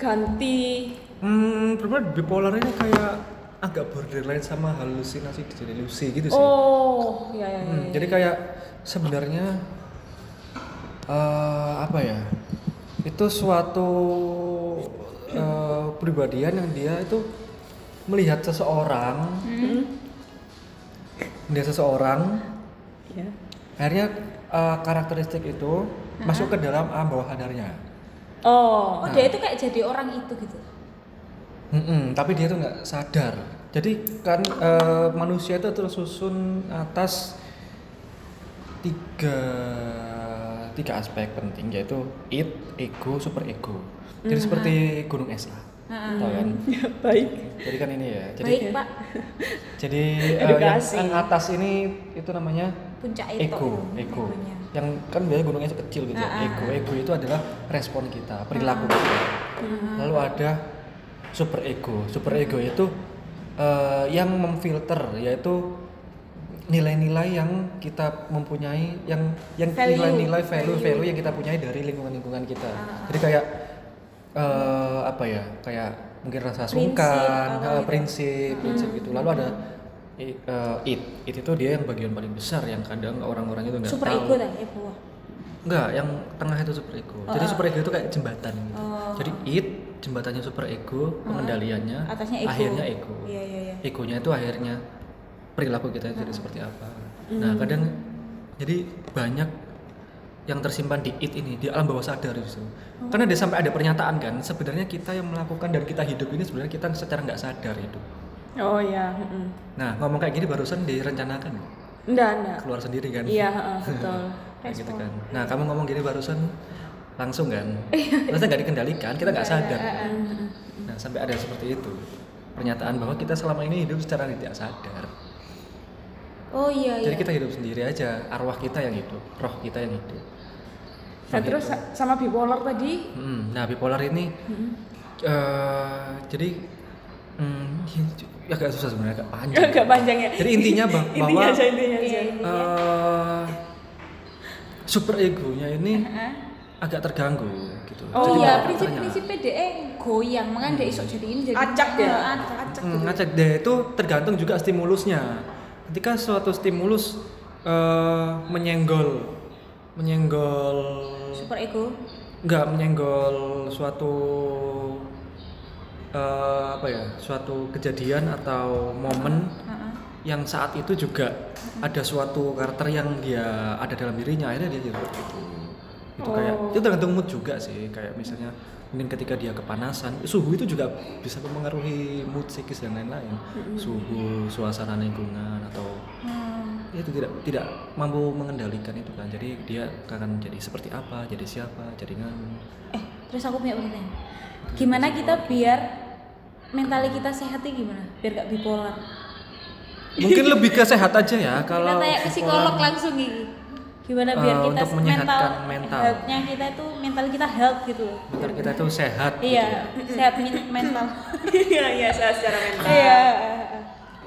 Speaker 1: ganti.
Speaker 3: Hmm, bipolar ini kayak agak borderline sama halusinasi delusi gitu sih.
Speaker 1: Oh, ya ya ya.
Speaker 3: Hmm,
Speaker 1: ya.
Speaker 3: jadi kayak sebenarnya eh, apa ya? itu suatu eh, pribadian yang dia itu melihat seseorang. Melihat seseorang.
Speaker 1: Ya.
Speaker 3: akhirnya eh, karakteristik itu masuk ke dalam alam bawah sadarnya
Speaker 1: Oh,
Speaker 2: Oh, dia itu kayak jadi orang itu gitu.
Speaker 3: Mm-mm, tapi dia tuh nggak sadar. Jadi kan eh, manusia itu tersusun atas tiga tiga aspek penting yaitu id, ego, super ego. Jadi seperti gunung es lah, tahu kan?
Speaker 1: ya, *laughs* baik.
Speaker 3: Jadi kan ini ya. Jadi
Speaker 2: Baik, Pak. *laughs*
Speaker 3: jadi eh, yang, atas ini itu namanya
Speaker 2: Puncak itu.
Speaker 3: ego, ego.
Speaker 2: Egonya.
Speaker 3: Yang kan biasanya gunung es kecil gitu.
Speaker 2: Ah, ah,
Speaker 3: ego, ego itu adalah respon kita, perilaku kita. Lalu ada super ego. Super ego itu eh, yang memfilter yaitu nilai-nilai yang kita mempunyai yang yang
Speaker 2: Value.
Speaker 3: nilai-nilai value value yang kita punyai dari lingkungan-lingkungan kita. Jadi kayak eh, apa ya? Kayak mungkin rasa
Speaker 2: Prinsip,
Speaker 3: sungkan,
Speaker 2: apa
Speaker 3: eh,
Speaker 2: gitu.
Speaker 3: prinsip, prinsip gitu. Lalu ada eh, it, it itu dia yang bagian paling besar yang kadang orang-orang itu nggak
Speaker 2: Super
Speaker 3: tahu.
Speaker 2: ego dah, ego.
Speaker 3: Enggak, yang tengah itu super ego. Jadi super ego itu kayak jembatan gitu.
Speaker 2: Oh.
Speaker 3: Jadi it jembatannya super ego, pengendaliannya
Speaker 2: Atasnya ego.
Speaker 3: akhirnya ego.
Speaker 2: Iya, iya, iya.
Speaker 3: Egonya itu akhirnya perilaku kita jadi seperti apa. Nah, kadang jadi banyak yang tersimpan di it ini di alam bawah sadar itu. Karena ada sampai ada pernyataan kan, sebenarnya kita yang melakukan dan kita hidup ini sebenarnya kita secara nggak sadar hidup.
Speaker 1: Oh ya, mm-mm.
Speaker 3: Nah, ngomong kayak gini barusan direncanakan
Speaker 1: enggak, enggak.
Speaker 3: keluar sendiri kan?
Speaker 1: Iya, betul. *laughs*
Speaker 3: Kayak gitu kan. Nah, kamu ngomong gini barusan langsung kan? *laughs* Maksudnya nggak dikendalikan, kita nggak sadar. Nah, sampai ada seperti itu. Pernyataan bahwa kita selama ini hidup secara tidak sadar.
Speaker 2: Oh iya, iya.
Speaker 3: Jadi kita hidup sendiri aja, arwah kita yang hidup, roh kita yang hidup.
Speaker 1: Nah, terus sa- sama bipolar tadi,
Speaker 3: Hmm, nah, bipolar ini eh, jadi hmm, ya agak susah sebenarnya, agak panjang. *laughs*
Speaker 1: agak panjang ya.
Speaker 3: Jadi intinya bah- *laughs* bahwa
Speaker 1: intinya aja intinya aja.
Speaker 2: Iya.
Speaker 3: eh, super egonya ini
Speaker 2: Heeh.
Speaker 3: agak terganggu gitu.
Speaker 1: Oh,
Speaker 3: Jadi
Speaker 2: iya, prinsip-prinsip PDE goyang, makanya dia isok jadi ini jadi
Speaker 1: Acak ya?
Speaker 2: Heeh, acak.
Speaker 1: Acak
Speaker 3: Hmm,
Speaker 1: gitu.
Speaker 3: ngacak deh itu tergantung juga stimulusnya. Ketika suatu stimulus eh, menyenggol menyenggol
Speaker 2: Super ego.
Speaker 3: nggak menyenggol suatu eh, apa ya suatu kejadian atau momen
Speaker 2: Heeh.
Speaker 3: yang saat itu juga ada suatu karakter yang dia ada dalam dirinya akhirnya dia jadi seperti itu itu kayak
Speaker 1: Oh.
Speaker 3: itu tergantung mood juga sih kayak misalnya mungkin ketika dia kepanasan suhu itu juga bisa mempengaruhi mood psikis dan lain-lain suhu suasana lingkungan atau
Speaker 2: Hmm.
Speaker 3: Ya itu tidak tidak mampu mengendalikan itu kan jadi dia akan jadi seperti apa jadi siapa jadi nganu
Speaker 2: Eh, terus aku punya pertanyaan. Gimana kita biar mental kita sehat itu gimana? Biar gak bipolar.
Speaker 3: mungkin lebih ke sehat aja ya
Speaker 2: kita
Speaker 3: kalau
Speaker 2: tanya ke psikolog langsung gini. Gimana biar
Speaker 3: Eh,
Speaker 2: kita
Speaker 3: untuk menyehatkan mental.
Speaker 2: health-nya kita itu mental kita health gitu loh.
Speaker 3: mental kita itu sehat
Speaker 2: Iya,
Speaker 3: gitu. *laughs*
Speaker 2: sehat mental. *laughs*
Speaker 1: Iya, iya, saya secara mental.
Speaker 2: Iya.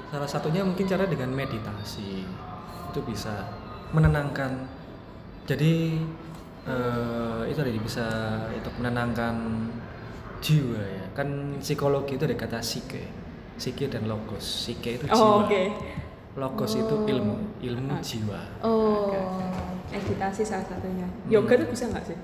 Speaker 3: salah satunya mungkin cara dengan meditasi itu bisa menenangkan jadi eh, itu tadi bisa untuk menenangkan jiwa ya kan psikologi itu ada kata psike psike dan logos psike itu jiwa
Speaker 1: Oh, oke.
Speaker 3: logos itu ilmu ilmu jiwa
Speaker 2: Oh.
Speaker 1: Meditasi salah satunya. Yoga tuh bisa nggak sih?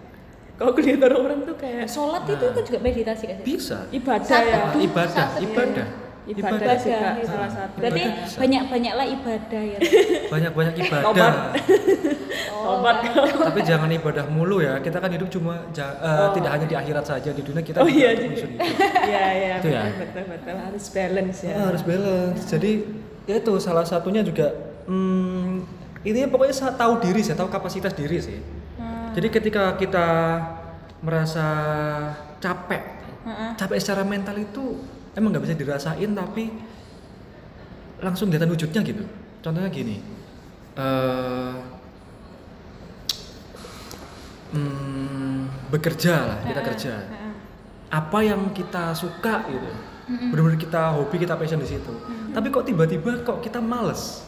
Speaker 1: Kalau aku lihat orang-orang tuh kayak
Speaker 2: Sholat itu kan juga meditasi kan? sih?
Speaker 3: bisa
Speaker 1: ibadah
Speaker 2: Satu.
Speaker 1: ya.
Speaker 3: Ah, ibadah ibadah
Speaker 1: Ibadah,
Speaker 2: Ibadah,
Speaker 1: juga
Speaker 2: gitu.
Speaker 1: salah satu.
Speaker 2: Berarti
Speaker 3: Ibadah bisa.
Speaker 2: banyak-banyaklah ibadah ya.
Speaker 3: banyak banyak
Speaker 1: Tobat.
Speaker 3: ibadah
Speaker 1: Tobat *laughs* kau.
Speaker 3: tapi jangan ibadah mulu ya kita kan hidup cuma ja- eh, tidak hanya di akhirat saja di dunia kita
Speaker 1: Oh,
Speaker 3: juga
Speaker 1: iya,
Speaker 3: menyusun hidup. *laughs*
Speaker 1: Iya, iya.
Speaker 3: Itu ya?
Speaker 1: Betul, betul. Harus balance ya.
Speaker 3: Ah, harus balance jadi ya itu salah satunya juga hmm, intinya pokoknya sa- tahu diri sih tahu kapasitas diri sih
Speaker 2: Hmm.
Speaker 3: jadi ketika kita merasa capek
Speaker 2: Heeh.
Speaker 3: capek secara mental itu emang nggak bisa dirasain tapi langsung kelihatan wujudnya gitu. Contohnya gini eh hmm, bekerja lah kita kerja. apa yang kita suka gitu. Benar-benar kita hobi kita passion di situ. Tapi kok tiba-tiba kok kita males?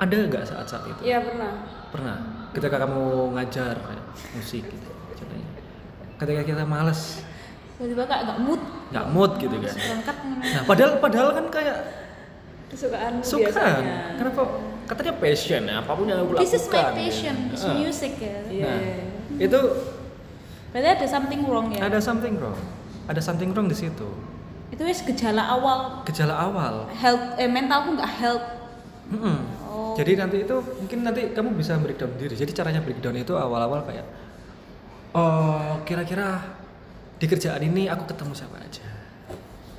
Speaker 3: Ada nggak saat-saat itu?
Speaker 1: Iya, pernah.
Speaker 3: pernah? Ketika kamu ngajar musik gitu contohnya. Ketika kita males
Speaker 2: Tiba-tiba kayak gak mood
Speaker 3: nggak mood gitu kan
Speaker 2: berangkat
Speaker 3: nah padahal padahal kan kayak
Speaker 1: Kesukaanmu
Speaker 3: suka
Speaker 1: biasanya.
Speaker 3: kenapa katanya passion ya apa pun yang aku
Speaker 2: This is my
Speaker 3: lakukan,
Speaker 2: passion,
Speaker 3: gitu.
Speaker 2: it's
Speaker 3: Ah.
Speaker 2: music ya.
Speaker 3: Nah, itu
Speaker 2: Berarti ada something wrong ya?
Speaker 3: ada something wrong ada something wrong di situ
Speaker 2: Itu wis gejala awal
Speaker 3: gejala awal
Speaker 2: health eh mentalku nggak health.
Speaker 3: Mm-mm.
Speaker 2: Oh.
Speaker 3: Jadi nanti itu mungkin nanti kamu bisa breakdown diri. Jadi caranya breakdown itu awal-awal kayak oh kira-kira di kerjaan ini aku ketemu siapa aja,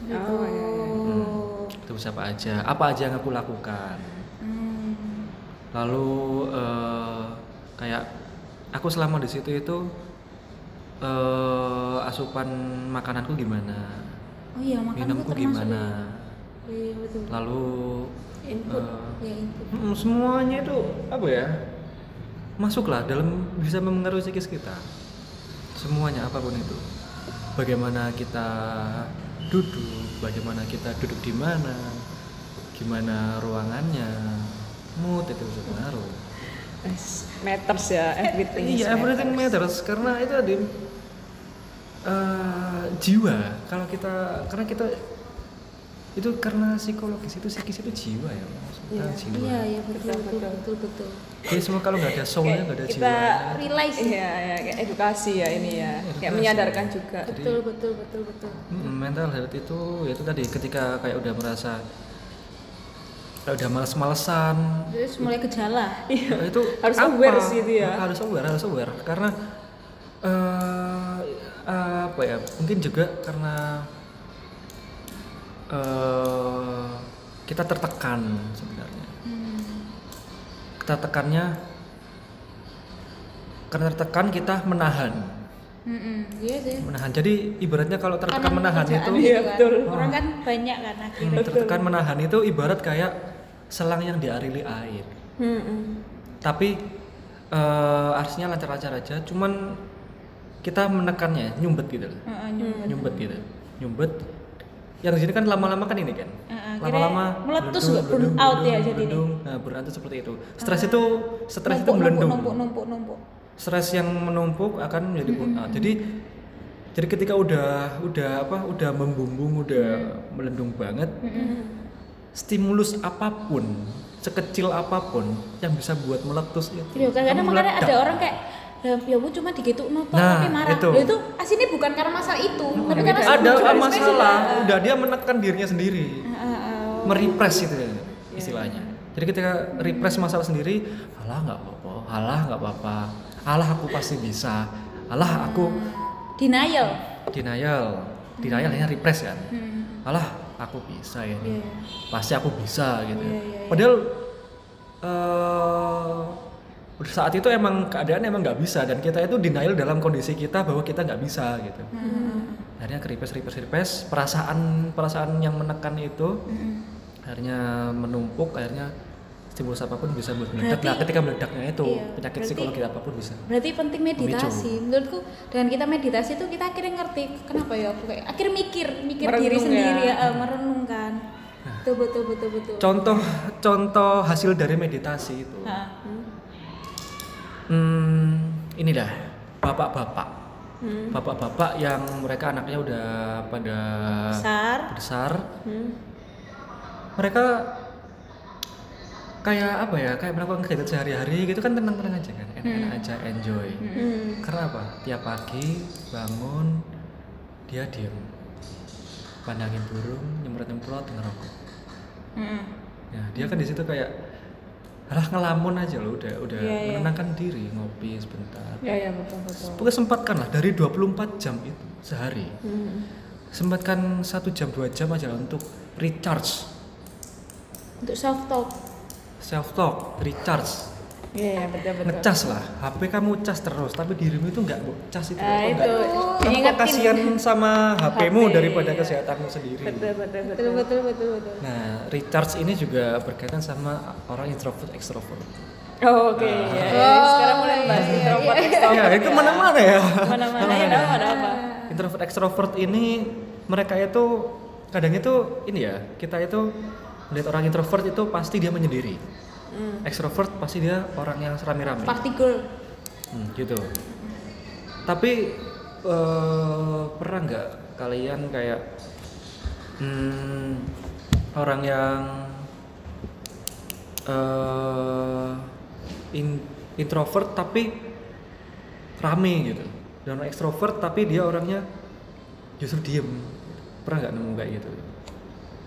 Speaker 1: Oh.
Speaker 2: Oh.
Speaker 3: ketemu siapa aja, apa aja yang aku lakukan.
Speaker 2: Hmm.
Speaker 3: Lalu eh, kayak aku selama di situ itu eh, asupan makananku gimana,
Speaker 2: Oh iya, makan
Speaker 3: minumku gimana,
Speaker 2: ya? Iya betul.
Speaker 3: lalu
Speaker 2: Input.
Speaker 3: eh,
Speaker 2: ya input.
Speaker 3: Mm, semuanya itu apa ya masuklah dalam bisa mempengaruhi psikis kita semuanya apa pun itu bagaimana kita duduk bagaimana kita duduk di mana gimana ruangannya mood itu bisa pengaruh
Speaker 1: Yes, matters ya everything is
Speaker 3: iya everything matters karena itu ada eh, jiwa kalau kita karena kita itu karena psikologis itu psikis itu jiwa ya maksudnya
Speaker 1: Iya.
Speaker 3: jiwa
Speaker 2: Iya, iya betul
Speaker 1: Betul,
Speaker 2: betul
Speaker 1: betul.
Speaker 2: betul betul.
Speaker 3: Jadi semua kalau nggak ada soulnya
Speaker 1: Kayak
Speaker 3: nggak ada
Speaker 1: kita
Speaker 3: jiwanya
Speaker 2: Realize.
Speaker 1: iya ya kayak edukasi ya ini ya kayak
Speaker 3: Edukasi.
Speaker 1: menyadarkan juga
Speaker 3: Jadi-
Speaker 2: Betul betul betul betul.
Speaker 3: Mental health itu ya itu tadi ketika kayak udah merasa kayak udah males-malesan
Speaker 2: Terus mulai gejala.
Speaker 1: Iya.
Speaker 3: ya itu *laughs*
Speaker 1: Harus
Speaker 3: apa?
Speaker 1: aware sih itu ya.
Speaker 3: harus aware harus aware karena eh apa ya mungkin juga karena eh kita tertekan sebenarnya. Kita tekannya karena tertekan kita menahan
Speaker 2: Mm-mm, Iya sih.
Speaker 3: menahan jadi ibaratnya kalau tertekan
Speaker 2: Karena
Speaker 3: menahan itu
Speaker 2: gitu
Speaker 1: Iya,
Speaker 2: kan.
Speaker 1: betul.
Speaker 2: Orang kan banyak kan
Speaker 3: Hmm,
Speaker 2: akhirnya.
Speaker 3: tertekan menahan itu ibarat kayak selang yang dialiri air.
Speaker 1: Hmm, hmm.
Speaker 3: Tapi eh artinya lancar-lancar aja, cuman kita menekannya, nyumbet gitu loh.
Speaker 2: Heeh, nyumbet.
Speaker 3: Nyumbet gitu. Nyumbet. Yang di sini kan lama-lama kan ini kan. Lama-lama
Speaker 2: akhirnya meletus
Speaker 3: belendung,
Speaker 2: nggak? burn out ya jadi ini.
Speaker 3: Nah, burn out itu seperti itu. Stres itu stres itu melendung.
Speaker 2: Numpuk numpuk numpuk.
Speaker 3: Stres yang menumpuk akan menjadi burn out. Jadi jadi ketika udah udah apa? Udah membumbung, udah melendung banget, stimulus apa pun sekecil apa pun yang bisa buat meletus itu
Speaker 2: Iya, kadang-kadang makanya ada orang kayak "Lah, ya bu cuma digitu nopo
Speaker 3: Nah,
Speaker 2: tapi marah.
Speaker 3: itu.
Speaker 2: Itu. itu aslinya bukan karena masalah itu, tapi karena
Speaker 3: ada masalah udah dia menekan dirinya sendiri
Speaker 2: Heeh, heeh.
Speaker 3: merepress itu ya, istilahnya jadi ketika repress masalah sendiri alah nggak apa-apa alah nggak apa-apa alah aku pasti bisa alah aku
Speaker 2: Denial.
Speaker 3: denial denial hanya repress kan
Speaker 2: Hmm.
Speaker 3: alah aku bisa ya
Speaker 2: Iya.
Speaker 3: pasti aku bisa gitu
Speaker 2: Iya, iya, iya.
Speaker 3: padahal eh saat itu emang keadaan emang nggak bisa dan kita itu denial dalam kondisi kita bahwa kita nggak bisa gitu
Speaker 2: Hmm.
Speaker 3: akhirnya ke repress repress repress perasaan perasaan yang menekan itu
Speaker 2: Hmm.
Speaker 3: akhirnya menumpuk akhirnya stimulus apa pun bisa buat meledak
Speaker 2: Berarti-
Speaker 3: nah ketika meledaknya itu
Speaker 2: Iya,
Speaker 3: penyakit
Speaker 2: berarti-
Speaker 3: psikologi apa pun bisa
Speaker 2: Berarti penting meditasi. Menurutku dengan kita meditasi itu kita akhirnya ngerti kenapa ya aku kayak akhirnya mikir, mikir diri
Speaker 1: Merenung
Speaker 2: sendiri
Speaker 1: ya.
Speaker 2: ya, eh, merenungkan. Betul betul betul betul.
Speaker 3: contoh contoh hasil dari meditasi itu
Speaker 2: Heeh.
Speaker 3: Hmm, ini dah bapak-bapak
Speaker 1: Hmm.
Speaker 3: bapak-bapak yang mereka anaknya udah pada
Speaker 2: Besar.
Speaker 3: besar
Speaker 1: Hmm.
Speaker 3: mereka kayak apa ya kayak melakukan kegiatan sehari-hari gitu kan tenang-tenang aja kan enak-enak aja enjoy
Speaker 1: Hmm.
Speaker 3: karena apa tiap pagi bangun dia diem pandangin burung nyemprot-nyemprot ngerokok
Speaker 2: Heeh.
Speaker 3: ya dia kan di situ kayak alah ngelamun aja loh udah udah
Speaker 2: Iya, iya.
Speaker 3: menenangkan diri ngopi sebentar
Speaker 1: ya ya betul betul
Speaker 3: pokoknya sempatkan lah dari 24 jam itu sehari
Speaker 1: Hmm.
Speaker 3: sempatkan satu jam dua jam aja lah untuk recharge
Speaker 2: Untuk self talk.
Speaker 3: self talk recharge
Speaker 1: Iya, ya, betul betul.
Speaker 3: ngecas lah HP kamu cas terus tapi dirimu itu nggak mau cas itu Kok
Speaker 1: itu
Speaker 3: nggak- kamu kok kasihan sama HP-mu
Speaker 1: HP,
Speaker 3: daripada
Speaker 1: iya.
Speaker 3: kesehatanmu sendiri
Speaker 1: Betul betul
Speaker 2: Betul
Speaker 1: betul.
Speaker 2: betul betul betul.
Speaker 3: nah recharge ini juga berkaitan sama orang introvert extrovert
Speaker 1: Oh, Oke, ya, ya.
Speaker 2: Oh,
Speaker 1: sekarang mulai bahas
Speaker 2: iya,
Speaker 1: introvert
Speaker 2: iya.
Speaker 1: extrovert.
Speaker 3: ya itu mana-mana ya
Speaker 1: Mana-mana ya, ada apa ada apa.
Speaker 3: introvert extrovert ini mereka itu kadang itu ini ya kita itu melihat orang introvert itu pasti dia menyendiri
Speaker 1: Hmm.
Speaker 3: extrovert pasti dia orang yang serami-rami
Speaker 2: Party girl.
Speaker 3: Hmm, gitu. Tapi eh, pernah nggak kalian kayak hmm, orang yang eh, in- introvert tapi rame gitu? dan orang ekstrovert tapi dia orangnya justru diem pernah nggak nemu kayak gitu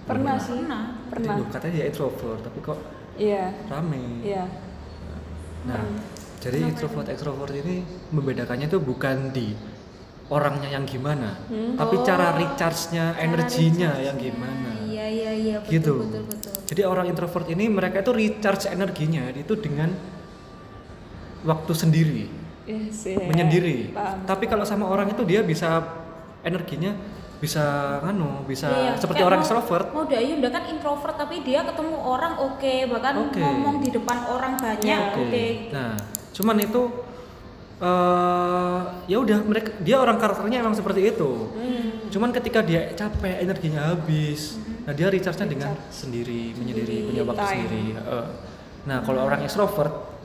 Speaker 1: Pernah
Speaker 3: Belum
Speaker 1: sih.
Speaker 2: Pernah.
Speaker 1: Pernah.
Speaker 3: Katanya dia introvert tapi kok
Speaker 1: Iya.
Speaker 3: rame
Speaker 1: Iya.
Speaker 3: nah
Speaker 1: Hmm.
Speaker 3: jadi introvert ekstrovert ini membedakannya tuh bukan di orangnya yang gimana
Speaker 1: Hmm.
Speaker 3: tapi
Speaker 2: Oh,
Speaker 3: cara recharge-nya
Speaker 2: Cara
Speaker 3: energinya
Speaker 2: recharge-nya.
Speaker 3: yang gimana
Speaker 2: Iya iya iya betul
Speaker 3: gitu
Speaker 2: betul betul.
Speaker 3: jadi orang introvert ini mereka itu recharge energinya itu dengan waktu sendiri
Speaker 1: Yes, iya.
Speaker 3: menyendiri
Speaker 1: Paham.
Speaker 3: tapi kalau sama orang itu dia bisa energinya bisa nganu bisa
Speaker 2: Iya, iya.
Speaker 3: seperti
Speaker 2: Kayak
Speaker 3: orang
Speaker 2: mau-
Speaker 3: extrovert
Speaker 2: Mau Dayu udah kan introvert tapi dia ketemu orang oke, bahkan
Speaker 3: Oke.
Speaker 2: ngomong di depan orang banyak
Speaker 1: Iya.
Speaker 2: oke.
Speaker 3: Oke. Nah, cuman itu eh ya udah mereka dia orang karakternya emang seperti itu.
Speaker 1: Hmm.
Speaker 3: Cuman ketika dia capek, energinya habis, nah dia recharge-nya dengan sendiri, menyendiri, punya waktu sendiri. Heeh. nah, kalau orang extrovert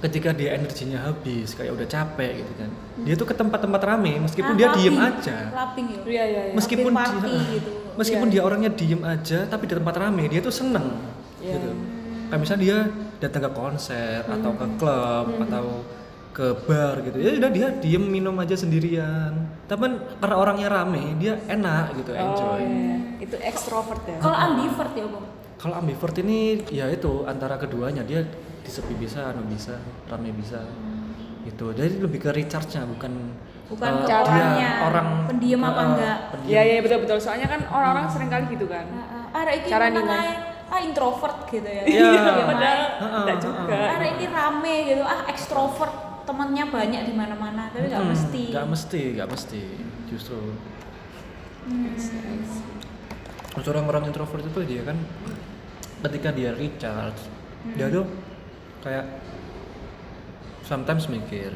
Speaker 3: ketika dia energinya habis, kayak udah capek gitu kan. Dia tuh ke tempat-tempat rame meskipun
Speaker 2: Ah,
Speaker 3: dia diem aja.
Speaker 2: Clubbing ya.
Speaker 1: Iya, iya.
Speaker 3: Meskipun dia,
Speaker 2: gitu. *laughs*
Speaker 3: meskipun
Speaker 1: Iya.
Speaker 3: dia orangnya diem aja tapi di tempat rame dia tuh seneng
Speaker 1: Iya.
Speaker 3: gitu kayak misalnya dia datang ke konser atau
Speaker 1: Hmm.
Speaker 3: ke klub atau ke bar gitu ya udah dia diem minum aja sendirian tapi karena orangnya rame dia enak gitu
Speaker 1: Oh,
Speaker 3: enjoy
Speaker 1: iya. Itu ekstrovert ya.
Speaker 2: Kalau ambivert ya, Bang.
Speaker 3: kalau ambivert ini ya itu antara keduanya dia di sepi bisa anu bisa rame bisa gitu jadi lebih ke recharge-nya bukan
Speaker 2: Bukan
Speaker 3: eh,
Speaker 2: ke
Speaker 3: dia orang
Speaker 2: pendiam apa
Speaker 3: eh,
Speaker 2: enggak.
Speaker 1: Iya, iya betul betul. Soalnya kan orang-orang sering kali gitu kan.
Speaker 2: Ah, ini
Speaker 1: Cara nilai.
Speaker 2: ae, ah introvert gitu ya.
Speaker 3: Iya.
Speaker 2: Iya, *laughs*
Speaker 1: Padahal enggak juga.
Speaker 2: Ah, ini rame gitu, ah ekstrovert temannya banyak di mana-mana, tapi nggak
Speaker 3: Hmm,
Speaker 2: mesti.
Speaker 3: nggak mesti nggak mesti justru
Speaker 2: Hmm.
Speaker 3: Terus orang-orang introvert itu dia kan ketika dia recharge dia tuh kayak sometimes mikir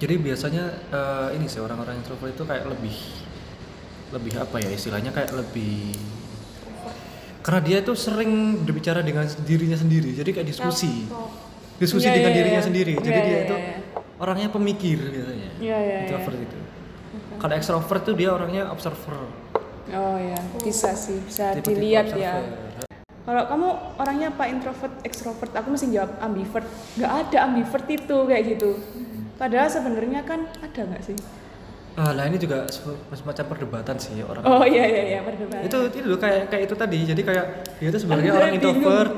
Speaker 3: jadi biasanya eh, ini sih orang-orang introvert itu kayak lebih lebih apa ya istilahnya kayak lebih karena dia tuh sering berbicara dengan dirinya sendiri jadi kayak diskusi diskusi
Speaker 1: Iya,
Speaker 3: dengan
Speaker 1: iya,
Speaker 3: dirinya
Speaker 1: iya.
Speaker 3: sendiri jadi
Speaker 1: Iya,
Speaker 3: dia
Speaker 1: iya,
Speaker 3: itu
Speaker 1: iya.
Speaker 3: orangnya pemikir biasanya
Speaker 1: Iya, iya,
Speaker 3: introvert
Speaker 1: iya.
Speaker 3: itu kalau extrovert tuh dia orangnya observer
Speaker 1: Oh ya, bisa sih, bisa
Speaker 3: Tipe-tipe
Speaker 1: dilihat ya. Kalau kamu orangnya apa introvert, extrovert? Aku mesti jawab ambivert. Nggak ada ambivert itu kayak gitu. Padahal sebenarnya kan ada nggak sih?
Speaker 3: ah lah ini juga se- semacam perdebatan sih orang
Speaker 1: Oh iya iya iya perdebatan.
Speaker 3: itu itu loh, kayak kayak itu tadi jadi kayak dia tuh sebenarnya orang introvert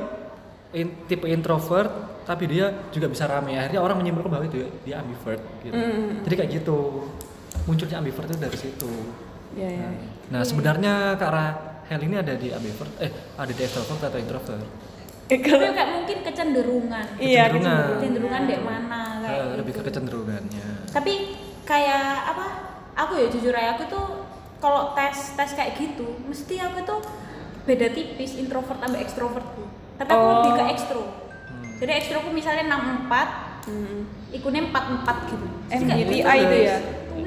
Speaker 3: in- tipe introvert tapi dia juga bisa rame akhirnya orang menyimpulkan bahwa itu dia ambivert gitu
Speaker 1: Mm.
Speaker 3: jadi kayak gitu munculnya ambivert itu dari situ
Speaker 1: Iya iya. iya.
Speaker 3: nah sebenarnya Kak Rahel ini ada di ambivert eh ada di extrovert atau introvert
Speaker 1: Eh,
Speaker 2: Tapi
Speaker 1: kalau
Speaker 2: kayak mungkin kecenderungan.
Speaker 1: iya
Speaker 3: Kecenderungan.
Speaker 1: kecenderungan.
Speaker 2: Dek mana kayak
Speaker 3: Eh,
Speaker 2: gitu.
Speaker 3: lebih ke kecenderungannya
Speaker 2: Tapi kayak apa? Aku ya jujur aja aku tuh kalau tes tes kayak gitu, mesti aku tuh beda tipis introvert sama extrovertku. Tapi aku
Speaker 1: Oh.
Speaker 2: lebih ke ekstro.
Speaker 3: Hmm.
Speaker 2: Jadi ekstroku misalnya 64,
Speaker 1: Hmm.
Speaker 2: ikunnya 44 gitu.
Speaker 1: MBTI
Speaker 2: gitu,
Speaker 1: itu ya?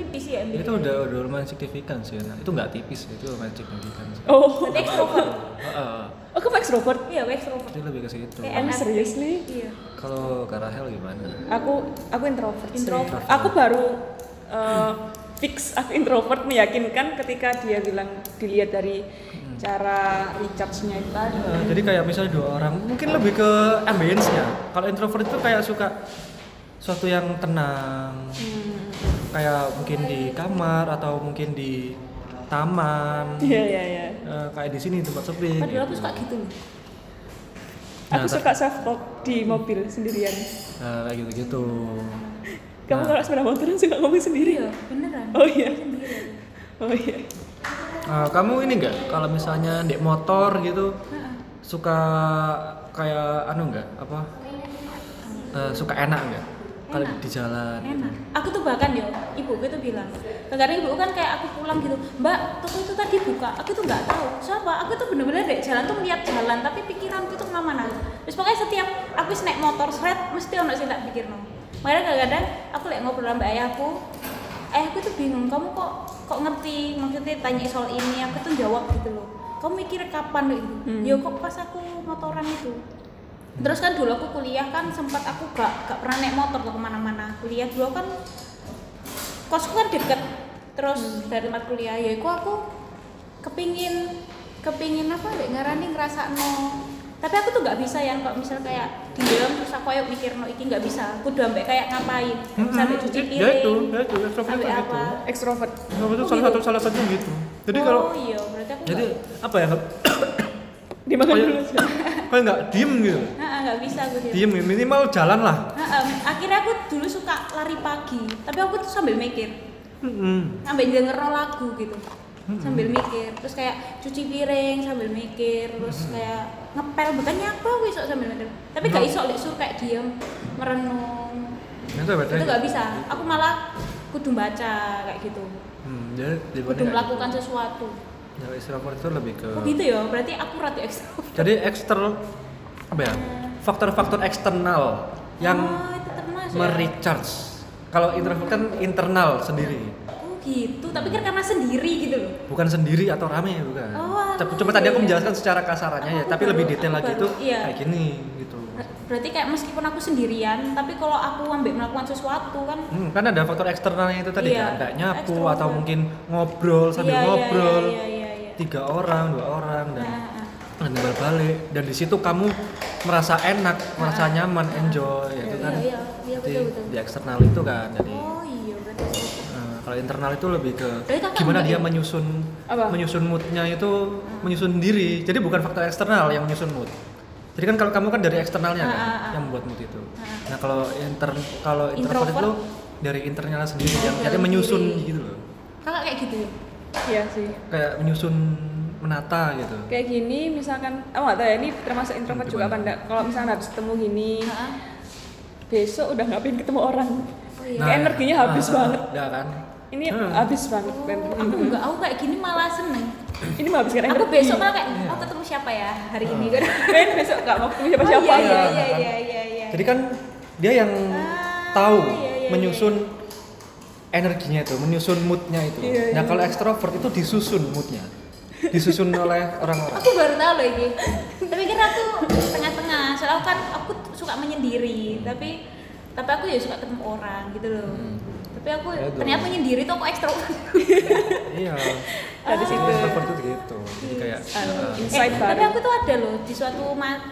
Speaker 2: Itu tipis ya MBTI.
Speaker 3: itu udah udah lumayan signifikan sih nah, itu nggak tipis itu lumayan signifikan sih
Speaker 1: Oh.
Speaker 3: Heeh.
Speaker 1: oh kamu extrovert?
Speaker 2: Iya, aku ekstrovert.
Speaker 3: Itu lebih ke situ.
Speaker 2: Kayak
Speaker 1: Oh,
Speaker 2: NFP.
Speaker 1: seriously?
Speaker 2: Iya.
Speaker 3: Kalau Kak Rahel gimana?
Speaker 1: Aku aku introvert. sih.
Speaker 2: Introvert.
Speaker 1: Aku baru eh, fix aku introvert meyakinkan ketika dia bilang dilihat dari cara recharge-nya itu tadi.
Speaker 3: Eh, jadi kayak misalnya dua orang mungkin lebih ke ambience-nya. Kalau introvert itu kayak suka suatu yang tenang.
Speaker 1: Hmm.
Speaker 3: Kayak mungkin di kamar atau mungkin di taman.
Speaker 1: Iya iya iya.
Speaker 3: Eh, kayak di sini tempat sepi.
Speaker 2: Padahal aku
Speaker 3: gitu.
Speaker 2: suka gitu loh.
Speaker 1: Aku
Speaker 3: Nah,
Speaker 1: suka self talk di mobil sendirian.
Speaker 3: Nah, kayak gitu-gitu.
Speaker 1: Kamu
Speaker 3: Nah.
Speaker 1: kalau sepeda motoran suka ngomong sendiri?
Speaker 2: Iya, beneran.
Speaker 1: Oh iya.
Speaker 2: Sendiri.
Speaker 1: Oh iya.
Speaker 3: Eh, kamu ini enggak kalau misalnya di motor gitu suka kayak anu enggak apa? Eh, suka enak enggak? Kalau di jalan.
Speaker 2: enak. Aku tuh bahkan yo ibuku tuh bilang kadang ibu kan kayak aku pulang gitu mbak toko itu tadi buka. Aku tuh nggak tahu siapa? Aku tuh bener-bener dek jalan tuh melihat jalan tapi pikiranku tuh ke mana-mana. Terus pokoknya setiap aku naik motor seret mesti ono sih tak pikir no makanya kadang-kadang aku lagi ngobrol sama ayahku ayahku tuh bingung kamu kok kok ngerti? Maksudnya tanya soal ini. Aku tuh jawab gitu loh kamu mikir kapan gitu
Speaker 1: Hmm.
Speaker 2: yo kok pas aku motoran itu terus kan dulu aku kuliah kan sempat aku gak gak pernah naik motor tuh ke mana-mana. Kuliah dulu kan kosku kan deket. Terus dari tempat kuliah ya aku aku kepingin kepingin apa deh ngarani ngerasa no tapi aku tuh nggak bisa yang kok misal kayak diam terus aku ayo mikir no iki nggak bisa aku udah sampai kayak ngapain? Sampai cuci piring
Speaker 3: ya itu ya itu ekstrovert
Speaker 2: sampai
Speaker 3: itu.
Speaker 2: apa.
Speaker 3: Gitu
Speaker 1: Ekstrovert.
Speaker 3: Ekstrovert itu
Speaker 2: Oh,
Speaker 3: salah
Speaker 2: gitu.
Speaker 3: satu salah satunya gitu. Jadi
Speaker 2: oh
Speaker 3: kalau
Speaker 2: iya berarti aku
Speaker 3: jadi
Speaker 2: nggak
Speaker 3: apa ya?
Speaker 1: Dimakan dulu.
Speaker 3: kayak nggak diem gitu
Speaker 2: nggak bisa aku diam.
Speaker 3: diem minimal jalan lah.
Speaker 2: Nah, akhirnya aku dulu suka lari pagi tapi aku tuh sambil mikir.
Speaker 3: Mm-mm.
Speaker 2: sambil denger lagu gitu. Sambil mikir terus kayak cuci piring sambil mikir terus kayak ngepel bukannya apa aku iso sambil mikir. Tapi gak iso lek suruh kayak diam merenung.
Speaker 3: Itu
Speaker 2: itu gak bisa. Aku malah kudu baca kayak gitu.
Speaker 3: Hmm, jadi
Speaker 2: kudu
Speaker 3: dibanding
Speaker 2: melakukan sesuatu.
Speaker 3: Ya ekstrovert itu lebih ke
Speaker 2: oh gitu ya berarti aku ratu ekstrovert
Speaker 3: jadi eksternal apa ya faktor-faktor eksternal yang
Speaker 2: oh, ya?
Speaker 3: merecharge kalau introvert kan internal sendiri
Speaker 2: oh gitu tapi kan karena sendiri gitu loh
Speaker 3: bukan sendiri atau rame bukan
Speaker 2: Oh, alah,
Speaker 3: cuma tadi
Speaker 2: iya,
Speaker 3: aku
Speaker 2: iya.
Speaker 3: menjelaskan secara kasarannya ya tapi
Speaker 2: baru-
Speaker 3: lebih detail lagi
Speaker 2: baru-
Speaker 3: itu
Speaker 2: iya.
Speaker 3: kayak gini gitu
Speaker 2: Ber- berarti kayak meskipun aku sendirian tapi kalau aku ambil melakukan sesuatu kan
Speaker 3: Hmm, kan ada faktor eksternalnya itu tadi
Speaker 2: Iya,
Speaker 3: kan kayak nyapu atau mungkin ngobrol sambil
Speaker 2: Iya, iya,
Speaker 3: ngobrol
Speaker 2: iya, iya, iya.
Speaker 3: tiga orang dua orang dan
Speaker 2: Nah, ah.
Speaker 3: dan timbal balik dan di situ kamu merasa enak merasa nyaman enjoy ya itu
Speaker 2: Iya,
Speaker 3: kan
Speaker 2: iya, iya,
Speaker 3: di,
Speaker 2: betul, betul.
Speaker 3: di eksternal itu kan jadi
Speaker 2: oh iya
Speaker 3: Nah, kalau internal itu lebih ke gimana dia
Speaker 2: ya?
Speaker 3: menyusun
Speaker 1: Apa?
Speaker 3: menyusun moodnya itu menyusun diri. Jadi bukan faktor eksternal yang menyusun mood. Jadi kan kalau kamu kan dari eksternalnya kan
Speaker 2: Ah, ah, ah.
Speaker 3: yang membuat mood itu.
Speaker 2: Ah.
Speaker 3: Nah kalau inter kalau introvert, itu dari internalnya sendiri
Speaker 2: Oh,
Speaker 3: yang jadi menyusun
Speaker 2: diri.
Speaker 3: gitu loh.
Speaker 2: kakak kayak gitu ya
Speaker 1: Iya sih.
Speaker 3: Kayak menyusun menata gitu.
Speaker 1: Kayak gini misalkan, oh nggak tahu ya ini termasuk introvert juga
Speaker 3: gimana?
Speaker 1: apa enggak? Kalau misalnya habis ketemu gini,
Speaker 2: Heeh.
Speaker 1: besok udah nggak pengen ketemu orang.
Speaker 2: oh iya
Speaker 1: Kayak energinya habis
Speaker 3: ah,
Speaker 1: banget.
Speaker 3: Ya kan?
Speaker 1: Ini
Speaker 3: Hmm.
Speaker 1: habis banget.
Speaker 2: oh,
Speaker 1: Ben.
Speaker 2: aku enggak aku kayak gini malah seneng
Speaker 1: Ini menghabiskan energi.
Speaker 2: aku besok malah kayak
Speaker 3: Iya.
Speaker 2: mau ketemu siapa ya hari ini kan *laughs*
Speaker 1: Ben besok nggak mau ketemu siapa
Speaker 2: oh
Speaker 1: siapa.
Speaker 2: iya iya
Speaker 3: Iya,
Speaker 2: iya
Speaker 3: kan?
Speaker 2: iya iya iya
Speaker 3: Jadi kan dia yang
Speaker 2: Ah,
Speaker 3: tahu
Speaker 2: iya, iya,
Speaker 3: menyusun energinya itu, menyusun moodnya itu.
Speaker 1: Iya,
Speaker 3: Nah
Speaker 1: iya.
Speaker 3: kalau ekstrovert itu disusun moodnya, disusun oleh orang-orang.
Speaker 2: aku baru tahu loh ini tapi kira aku tengah-tengah soalnya aku kan aku suka menyendiri tapi tapi aku ya suka ketemu orang gitu loh tapi aku
Speaker 3: Ya,
Speaker 2: ternyata menyendiri tuh aku ekstrovert
Speaker 3: Iya. *laughs*
Speaker 1: Dari situ.
Speaker 3: Extrovert itu gitu. Jadi kayak
Speaker 1: Anu,
Speaker 3: uh,
Speaker 1: insight
Speaker 2: Eh,
Speaker 1: baru.
Speaker 2: tapi aku tuh ada loh di suatu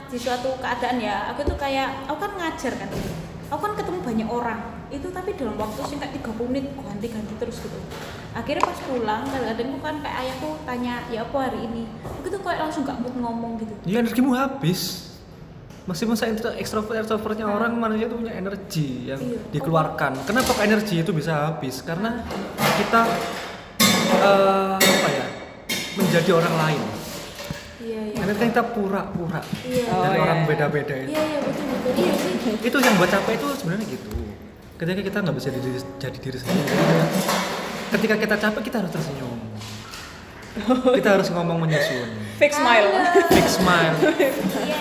Speaker 2: di suatu keadaan ya aku tuh kayak aku kan ngajar kan aku kan ketemu banyak orang itu tapi dalam waktu singkat 30 menit ganti-ganti terus gitu akhirnya pas pulang kadang-kadang kan kayak ayahku tanya ya apa hari ini aku tuh kayak langsung gak mood ngomong gitu
Speaker 3: ya energimu habis. Meskipun saya intro- extrovert extrovertnya orang manusia itu punya energi yang
Speaker 2: Iya.
Speaker 3: dikeluarkan. Kenapa kok energi itu bisa habis? Karena kita eh, apa ya menjadi orang lain.
Speaker 2: iya iya
Speaker 3: Karena kan kita pura-pura
Speaker 2: iya
Speaker 1: Oh,
Speaker 3: dari
Speaker 1: iya.
Speaker 3: orang beda-beda itu.
Speaker 2: iya iya betul betul iya sih
Speaker 3: Itu yang buat capek itu sebenarnya gitu. Ketika kita nggak bisa jadi, jadi diri sendiri. Ketika kita capek kita harus tersenyum. Kita harus ngomong menyusun.
Speaker 1: Fake smile. *laughs*
Speaker 3: fake smile,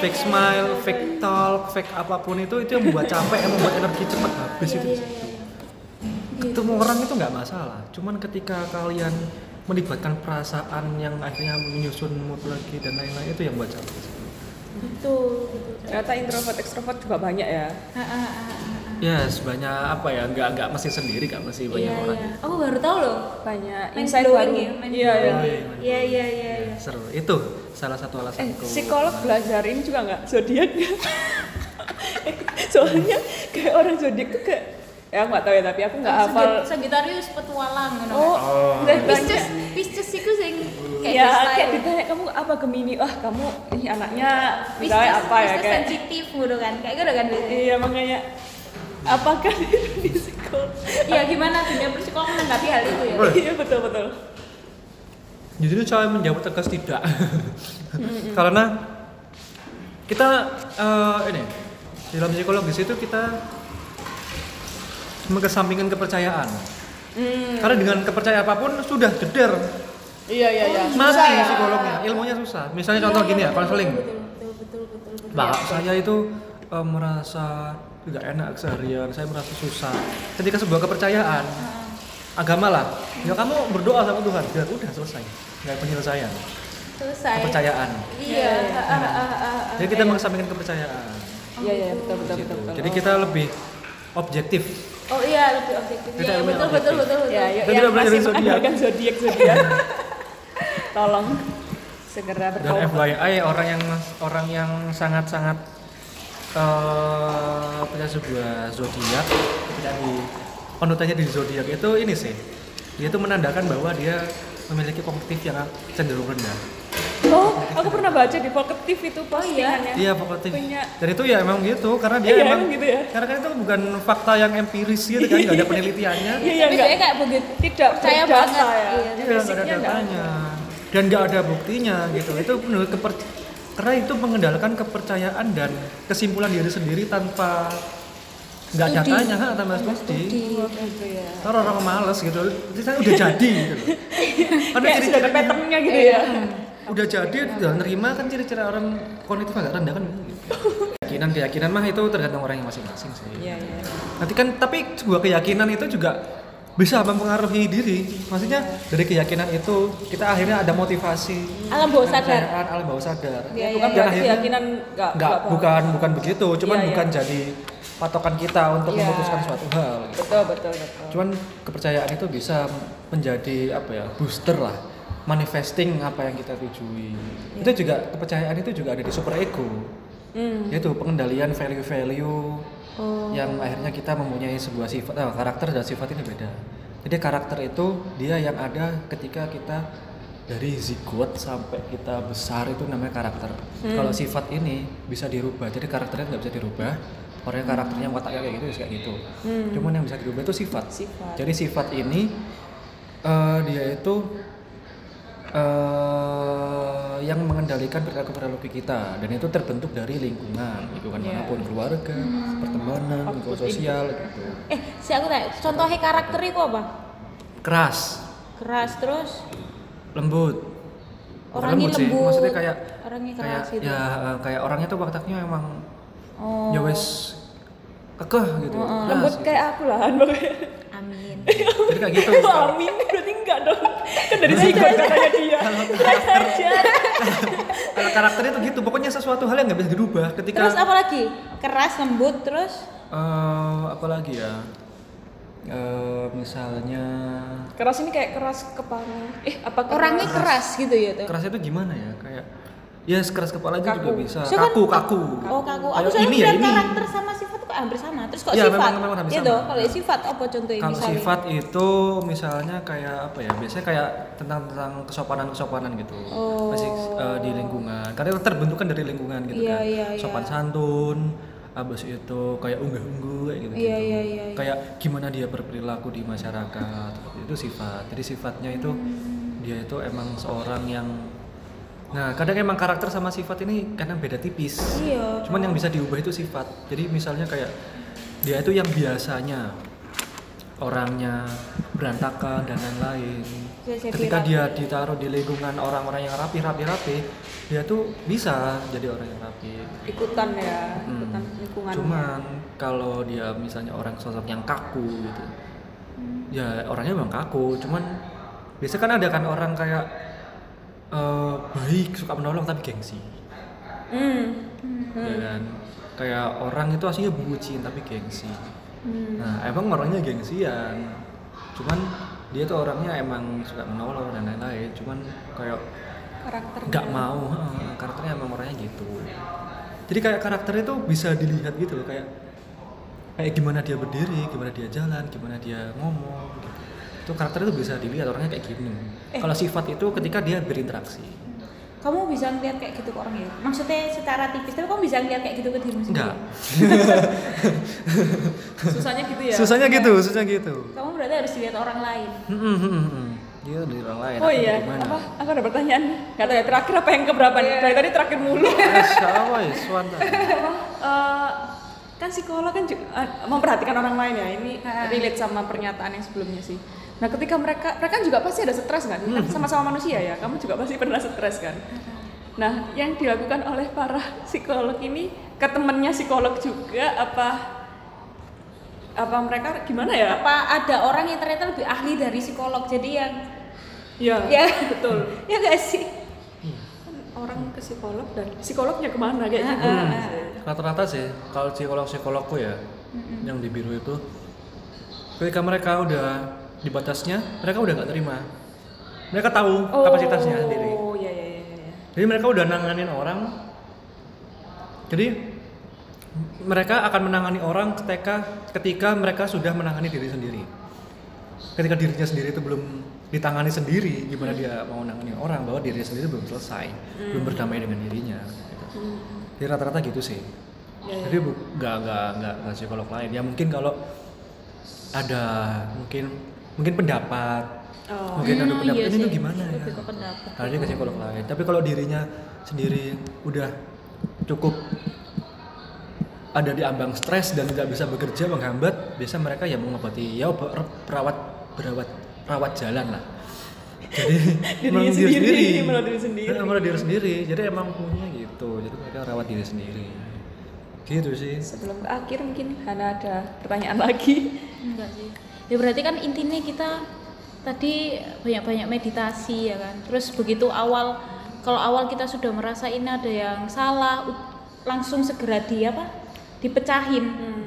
Speaker 3: fake smile, fake talk, fake apa pun itu itu yang membuat capek, yang membuat energi cepat habis itu.
Speaker 2: iya.
Speaker 3: Ketemu orang itu nggak masalah, cuman ketika kalian melibatkan perasaan yang akhirnya menyusun mood lagi dan lain-lain itu yang buat capek.
Speaker 2: betul
Speaker 1: Ternyata introvert ekstrovert juga banyak ya.
Speaker 2: Ah, ah, ah, ah, ah.
Speaker 3: Ya, sebanyak apa ya? Nggak nggak mesti sendiri, nggak mesti banyak
Speaker 2: iya
Speaker 3: orang.
Speaker 2: iya aku baru tahu loh
Speaker 1: Banyak insight baru.
Speaker 2: ya,
Speaker 1: Iya, iya.
Speaker 2: blowing ya. Iya iya iya iya.
Speaker 3: Seru. Itu salah satu
Speaker 1: Eh,
Speaker 3: alasanku.
Speaker 1: psikolog belajar ini juga nggak zodiak? *laughs* Soalnya kayak orang zodiak tuh kayak ya aku nggak tahu ya tapi aku nggak hafal.
Speaker 2: Sagittarius petualang ngono.
Speaker 1: Oh,
Speaker 3: Oh.
Speaker 1: dan
Speaker 2: Pisces. Pisces iku sing kayak
Speaker 1: ya kayak ditanya kamu apa Gemini wah kamu ih anaknya misalnya apa ya
Speaker 2: Pisces
Speaker 1: kayak
Speaker 2: sensitif ngono kan. Kayak gitu kan.
Speaker 1: iya makanya apakah *laughs* itu di psikolog
Speaker 2: Iya gimana dunia psikolog menanggapi hal itu ya?
Speaker 1: Iya betul betul
Speaker 3: Jadi saya menjawab tegas tidak. Karena kita eh, ini di dalam psikologis itu kita mengesampingkan kepercayaan.
Speaker 1: hmm,
Speaker 3: Karena dengan kepercayaan apa pun sudah jeder
Speaker 1: iya iya iya
Speaker 3: mati
Speaker 1: Susah ya.
Speaker 3: psikolognya, ilmunya susah. Misalnya contoh
Speaker 2: Iya,
Speaker 3: gini ya,
Speaker 2: betul,
Speaker 3: konseling.
Speaker 2: Betul betul betul betul. betul.
Speaker 3: Mbak, saya itu eh, merasa tidak enak seharian, saya merasa susah. Ketika sebuah kepercayaan, agama lah, ya kamu berdoa sama Tuhan, biar udah selesai, nggak penyelesaian,
Speaker 2: Selesai.
Speaker 3: kepercayaan.
Speaker 2: Iya. ah, ah, ah, ah, ah.
Speaker 3: Jadi kita mengesampingkan kepercayaan.
Speaker 1: iya iya betul betul
Speaker 3: gitu.
Speaker 1: betul, betul.
Speaker 3: Jadi kita lebih objektif.
Speaker 2: Oh iya lebih objektif.
Speaker 3: Kita
Speaker 2: Iya
Speaker 3: ilmu
Speaker 2: betul betul
Speaker 3: objektif.
Speaker 2: betul betul.
Speaker 1: ya yuk
Speaker 3: Kita
Speaker 1: yang masih
Speaker 3: zodiak.
Speaker 1: mengandalkan zodiak zodiak *laughs* tolong segera
Speaker 3: dan
Speaker 1: bertobat.
Speaker 3: FYI orang yang orang yang sangat-sangat eh punya sebuah zodiak ketika di panutannya di zodiak itu ini sih dia itu menandakan bahwa dia memiliki kognitif yang cenderung rendah
Speaker 1: Oh, aku pernah baca di Vokatif itu postingannya.
Speaker 3: iya kognitif
Speaker 1: Punya
Speaker 3: dan itu ya emang gitu karena dia
Speaker 1: Iya,
Speaker 3: emang
Speaker 1: emang gitu ya.
Speaker 3: karena kan itu bukan fakta yang empiris gitu kan nggak ada *laughs* penelitiannya
Speaker 1: Iya, iya
Speaker 2: Tapi
Speaker 1: enggak.
Speaker 2: dia kayak begitu.
Speaker 1: Tidak
Speaker 2: Percaya banget,
Speaker 1: ya.
Speaker 2: iya.
Speaker 3: Iya, nggak ada datanya dan nggak ada buktinya gitu. Itu menurut keper karena itu mengendalikan kepercayaan dan kesimpulan diri sendiri tanpa nggak datanya, ha, tanpa studi.
Speaker 1: Ya.
Speaker 3: Kalau orang males gitu, itu saya udah jadi gitu. *laughs*
Speaker 1: ada
Speaker 3: ciri-ciri
Speaker 1: patternnya gitu
Speaker 2: Iya.
Speaker 1: ya.
Speaker 3: udah jadi udah nerima kan ciri-ciri orang kognitif agak rendah kan gitu. Keyakinan keyakinan mah itu tergantung orang yang masing-masing sih.
Speaker 1: Iya, iya.
Speaker 3: Nanti kan tapi sebuah keyakinan itu juga bisa mempengaruhi diri. Maksudnya dari keyakinan itu kita akhirnya ada motivasi.
Speaker 2: Alam bawah sadar.
Speaker 3: alam bawah sadar.
Speaker 1: Ya, bukan
Speaker 3: Dan
Speaker 1: berarti
Speaker 3: akhirnya-
Speaker 1: keyakinan enggak
Speaker 3: Enggak, bukan bukan begitu. Cuman
Speaker 1: Iya, iya.
Speaker 3: bukan jadi patokan kita untuk
Speaker 1: Iya.
Speaker 3: memutuskan suatu hal.
Speaker 1: Betul, betul, betul.
Speaker 3: Cuman kepercayaan itu bisa menjadi apa ya booster lah, manifesting apa yang kita tujui. Itu juga kepercayaan itu juga ada di super ego,
Speaker 1: Hmm.
Speaker 3: yaitu pengendalian value-value yang akhirnya kita mempunyai sebuah sifat, ah, karakter dan sifat ini beda. Jadi karakter itu dia yang ada ketika kita dari zigot sampai kita besar itu namanya karakter. Kalau sifat ini bisa dirubah, jadi karakternya nggak bisa dirubah. Orang yang karakternya wataknya kayak gitu, ya kayak gitu. Cuman yang bisa dirubah itu sifat.
Speaker 1: Sifat.
Speaker 3: Jadi sifat ini eh, dia itu eh, yang mengendalikan perilaku-perilaku kita dan itu terbentuk dari lingkungan, lingkungan
Speaker 1: Iya.
Speaker 3: mana pun, keluarga, pertemanan, lingkungan sosial gitu.
Speaker 2: Eh, si aku tanya, contohnya karakter itu apa?
Speaker 3: Keras,
Speaker 2: Keras terus
Speaker 3: lembut.
Speaker 2: Orangnya
Speaker 3: sih,
Speaker 2: lembut.
Speaker 3: maksudnya kayak
Speaker 2: Orangnya
Speaker 3: kayak
Speaker 2: gitu.
Speaker 3: ya eh, kayak orangnya tuh wataknya emang
Speaker 2: oh.
Speaker 3: ya wes kekeh gitu. keras
Speaker 1: Lembut
Speaker 3: gitu.
Speaker 1: kayak aku lah. *laughs*
Speaker 2: Amin. *laughs*
Speaker 3: Jadi kayak gitu.
Speaker 1: Amin, berarti enggak dong. Kan dari situ katanya dia.
Speaker 3: Kalau karakternya tuh gitu, pokoknya sesuatu hal yang nggak bisa dirubah ketika
Speaker 2: Terus apa lagi? Keras, lembut, terus
Speaker 3: eh apa lagi ya? Eh, misalnya
Speaker 1: Keras ini kayak keras kepala. Eh, apa keras?
Speaker 2: orangnya keras gitu ya tuh.
Speaker 3: keras itu gimana ya? Kayak ya sekeras kepala aja juga
Speaker 1: Kaku.
Speaker 3: bisa.
Speaker 2: So kan-
Speaker 3: kaku, kaku.
Speaker 2: Oh kaku. Aku soalnya
Speaker 3: ini ya, ini.
Speaker 2: karakter sama sifat kok hampir sama. Terus kok
Speaker 3: Iya,
Speaker 2: sifat?
Speaker 3: memang- memang hampir
Speaker 2: Gitu.
Speaker 3: sama.
Speaker 2: Kalau sifat apa contohnya
Speaker 3: Kalau
Speaker 2: misalnya?
Speaker 3: sifat itu misalnya kayak apa ya? Biasanya kayak tentang tentang kesopanan-kesopanan gitu.
Speaker 2: Oh.
Speaker 3: Masih eh, di lingkungan. Karena terbentuk kan dari lingkungan gitu
Speaker 2: Iya,
Speaker 3: kan.
Speaker 2: iya, iya.
Speaker 3: Sopan santun, habis itu kayak unggah-ungguh kayak gitu.
Speaker 2: Iya, iya, iya, iya.
Speaker 3: Kayak gimana dia berperilaku di masyarakat. Itu sifat. Jadi sifatnya itu dia itu emang seorang yang Nah, kadang emang karakter sama sifat ini kadang beda tipis.
Speaker 2: Iya.
Speaker 3: Cuman yang bisa diubah itu sifat. Jadi misalnya kayak dia itu yang biasanya orangnya berantakan dan lain-lain.
Speaker 2: Jadi
Speaker 3: Ketika
Speaker 2: rapi.
Speaker 3: dia ditaruh di lingkungan orang-orang yang rapi, rapi, rapi, dia tuh bisa jadi orang yang rapi.
Speaker 1: Ikutan ya,
Speaker 3: Hmm.
Speaker 1: ikutan lingkungan.
Speaker 3: Cuman kalau dia misalnya orang sosok yang kaku gitu, ya orangnya memang kaku. Cuman biasanya kan ada kan orang kayak eh, baik, suka menolong tapi gengsi.
Speaker 1: Hmm.
Speaker 3: ya kan? Kayak orang itu aslinya bucin tapi gengsi. Nah emang orangnya gengsian. Cuman dia tuh orangnya emang suka menolong dan lain-lain. Cuman kayak
Speaker 1: Karakternya.
Speaker 3: nggak mau. Karakternya emang orangnya gitu. Jadi kayak karakter itu bisa dilihat gitu loh kayak kayak gimana dia berdiri gimana dia jalan gimana dia ngomong gitu itu karakter itu bisa dilihat orangnya kayak gini kalau sifat itu ketika dia berinteraksi
Speaker 2: Kamu bisa ngeliat kayak gitu ke orang ya? Maksudnya secara tipis, tapi kamu bisa ngeliat kayak gitu ke dirimu sendiri?
Speaker 3: enggak *laughs*
Speaker 1: Susahnya gitu ya.
Speaker 3: susahnya gitu susahnya gitu
Speaker 2: Kamu berarti harus dilihat orang lain.
Speaker 3: Hmm, hmm, hmm, hmm. Dia dari orang lain.
Speaker 1: Oh iya, apa? Aku ada pertanyaan. Gak tahu ya terakhir apa yang keberapa nih? Dari tadi terakhir mulu.
Speaker 3: Eh, siapa ya? Swanta. *laughs*
Speaker 1: Eh, kan psikolog kan juga, eh, memperhatikan orang lain ya. Ini relate sama pernyataan yang sebelumnya sih. Nah, ketika mereka mereka kan juga pasti ada stres kan? Kan sama-sama manusia ya. Kamu juga pasti pernah stres kan? Nah, yang dilakukan oleh para psikolog ini ke temennya psikolog juga apa apa mereka gimana ya?
Speaker 2: Apa ada orang yang ternyata lebih ahli dari psikolog? Jadi yang
Speaker 1: Ya,
Speaker 2: Ya.
Speaker 1: betul. *laughs*
Speaker 2: ya gak sih?
Speaker 1: Orang ke psikolog dan psikolognya ke mana kayak gitu.
Speaker 3: Hmm. Rata-rata sih, kalau psikolog-psikologku ya, yang di biru itu, ketika mereka udah di batasnya, mereka udah nggak terima. Mereka tahu kapasitasnya sendiri.
Speaker 1: Oh, iya iya iya iya.
Speaker 3: Jadi mereka udah nanganin orang. Jadi mereka akan menangani orang ketika ketika mereka sudah menangani diri sendiri. Ketika dirinya sendiri itu belum ditangani sendiri, gimana dia mau menangani orang bahwa dirinya sendiri belum selesai, belum berdamai dengan dirinya. gitu. Jadi rata-rata gitu sih. Jadi bu- nggak nggak nggak nggak psikolog lain. Ya mungkin kalau ada mungkin mungkin pendapat,
Speaker 1: Oh.
Speaker 3: mungkin ada
Speaker 2: Hmm,
Speaker 3: pendapat
Speaker 2: iya
Speaker 3: ini tuh gimana ya?
Speaker 2: Lebih ke
Speaker 3: psikolog lain. Tapi kalau dirinya sendiri udah cukup ada di ambang stres dan tidak bisa bekerja menghambat, biasa mereka ya mengobati ya perawat perawat perawat jalan lah. Jadi *laughs* diri
Speaker 1: sendiri, merawat diri sendiri.
Speaker 3: Diri sendiri. Jadi emang punya gitu. Jadi mereka rawat diri sendiri. Gitu sih.
Speaker 1: Sebelum ke akhir mungkin Hana ada pertanyaan lagi.
Speaker 2: Enggak sih. Ya berarti kan intinya kita tadi banyak-banyak meditasi ya kan. Terus begitu awal kalau awal kita sudah merasa ini ada yang salah langsung segera di apa? dipecahin.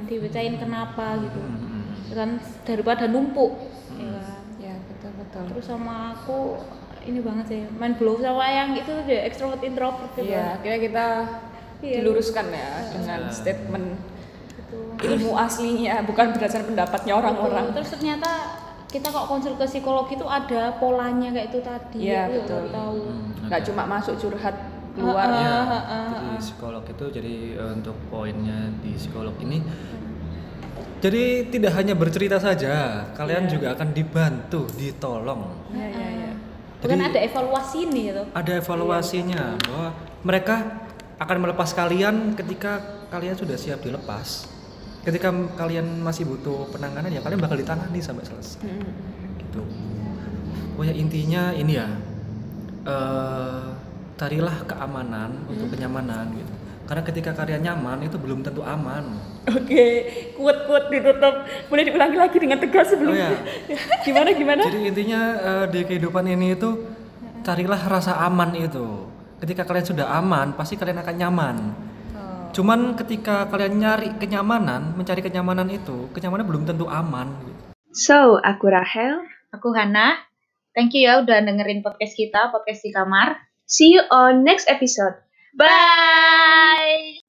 Speaker 2: Dipecahin kenapa gitu. Kan daripada numpuk. Ya kan.
Speaker 1: Ya betul betul.
Speaker 2: Terus sama aku ini banget sih main blow sama yang itu deh extrovert introvert gitu.
Speaker 1: Iya, akhirnya kita
Speaker 2: Iya.
Speaker 1: diluruskan ya dengan
Speaker 3: Iya.
Speaker 1: statement. Ilmu aslinya, bukan berdasarkan pendapatnya orang-orang.
Speaker 2: Terus ternyata kita kok konsul ke psikolog itu ada polanya kayak itu tadi.
Speaker 1: Iya,
Speaker 2: Aku juga
Speaker 1: betul.
Speaker 2: tahu.
Speaker 1: Nggak cuma masuk curhat keluar.
Speaker 3: Ya, jadi psikolog itu jadi eh, untuk poinnya di psikolog ini jadi tidak hanya bercerita saja, kalian juga akan dibantu, ditolong.
Speaker 1: Iya, iya, iya.
Speaker 2: Bukan
Speaker 3: Jadi-
Speaker 2: ada evaluasi nih gitu.
Speaker 3: Ada evaluasinya bahwa mereka akan melepas kalian ketika kalian sudah siap dilepas. Ketika kalian masih butuh penanganan ya kalian bakal ditangani sampai selesai.
Speaker 1: Mm.
Speaker 3: Gitu. Pokoknya intinya ini ya. eh carilah keamanan untuk kenyamanan gitu. Karena ketika kalian nyaman itu belum tentu aman.
Speaker 1: Oke, kuat-kuat ditutup. Boleh diulangi lagi dengan tegas sebelum.
Speaker 3: Oh, ya. *laughs*
Speaker 1: gimana gimana?
Speaker 3: Jadi intinya eh, di kehidupan ini itu carilah rasa aman itu. Ketika kalian sudah aman, pasti kalian akan nyaman. Cuman ketika kalian nyari kenyamanan, mencari kenyamanan itu, kenyamanan belum tentu aman. gitu.
Speaker 1: So, aku Rahel.
Speaker 2: Aku Hana. Thank you ya udah dengerin podcast kita, podcast di kamar.
Speaker 1: See you on next episode.
Speaker 2: Bye.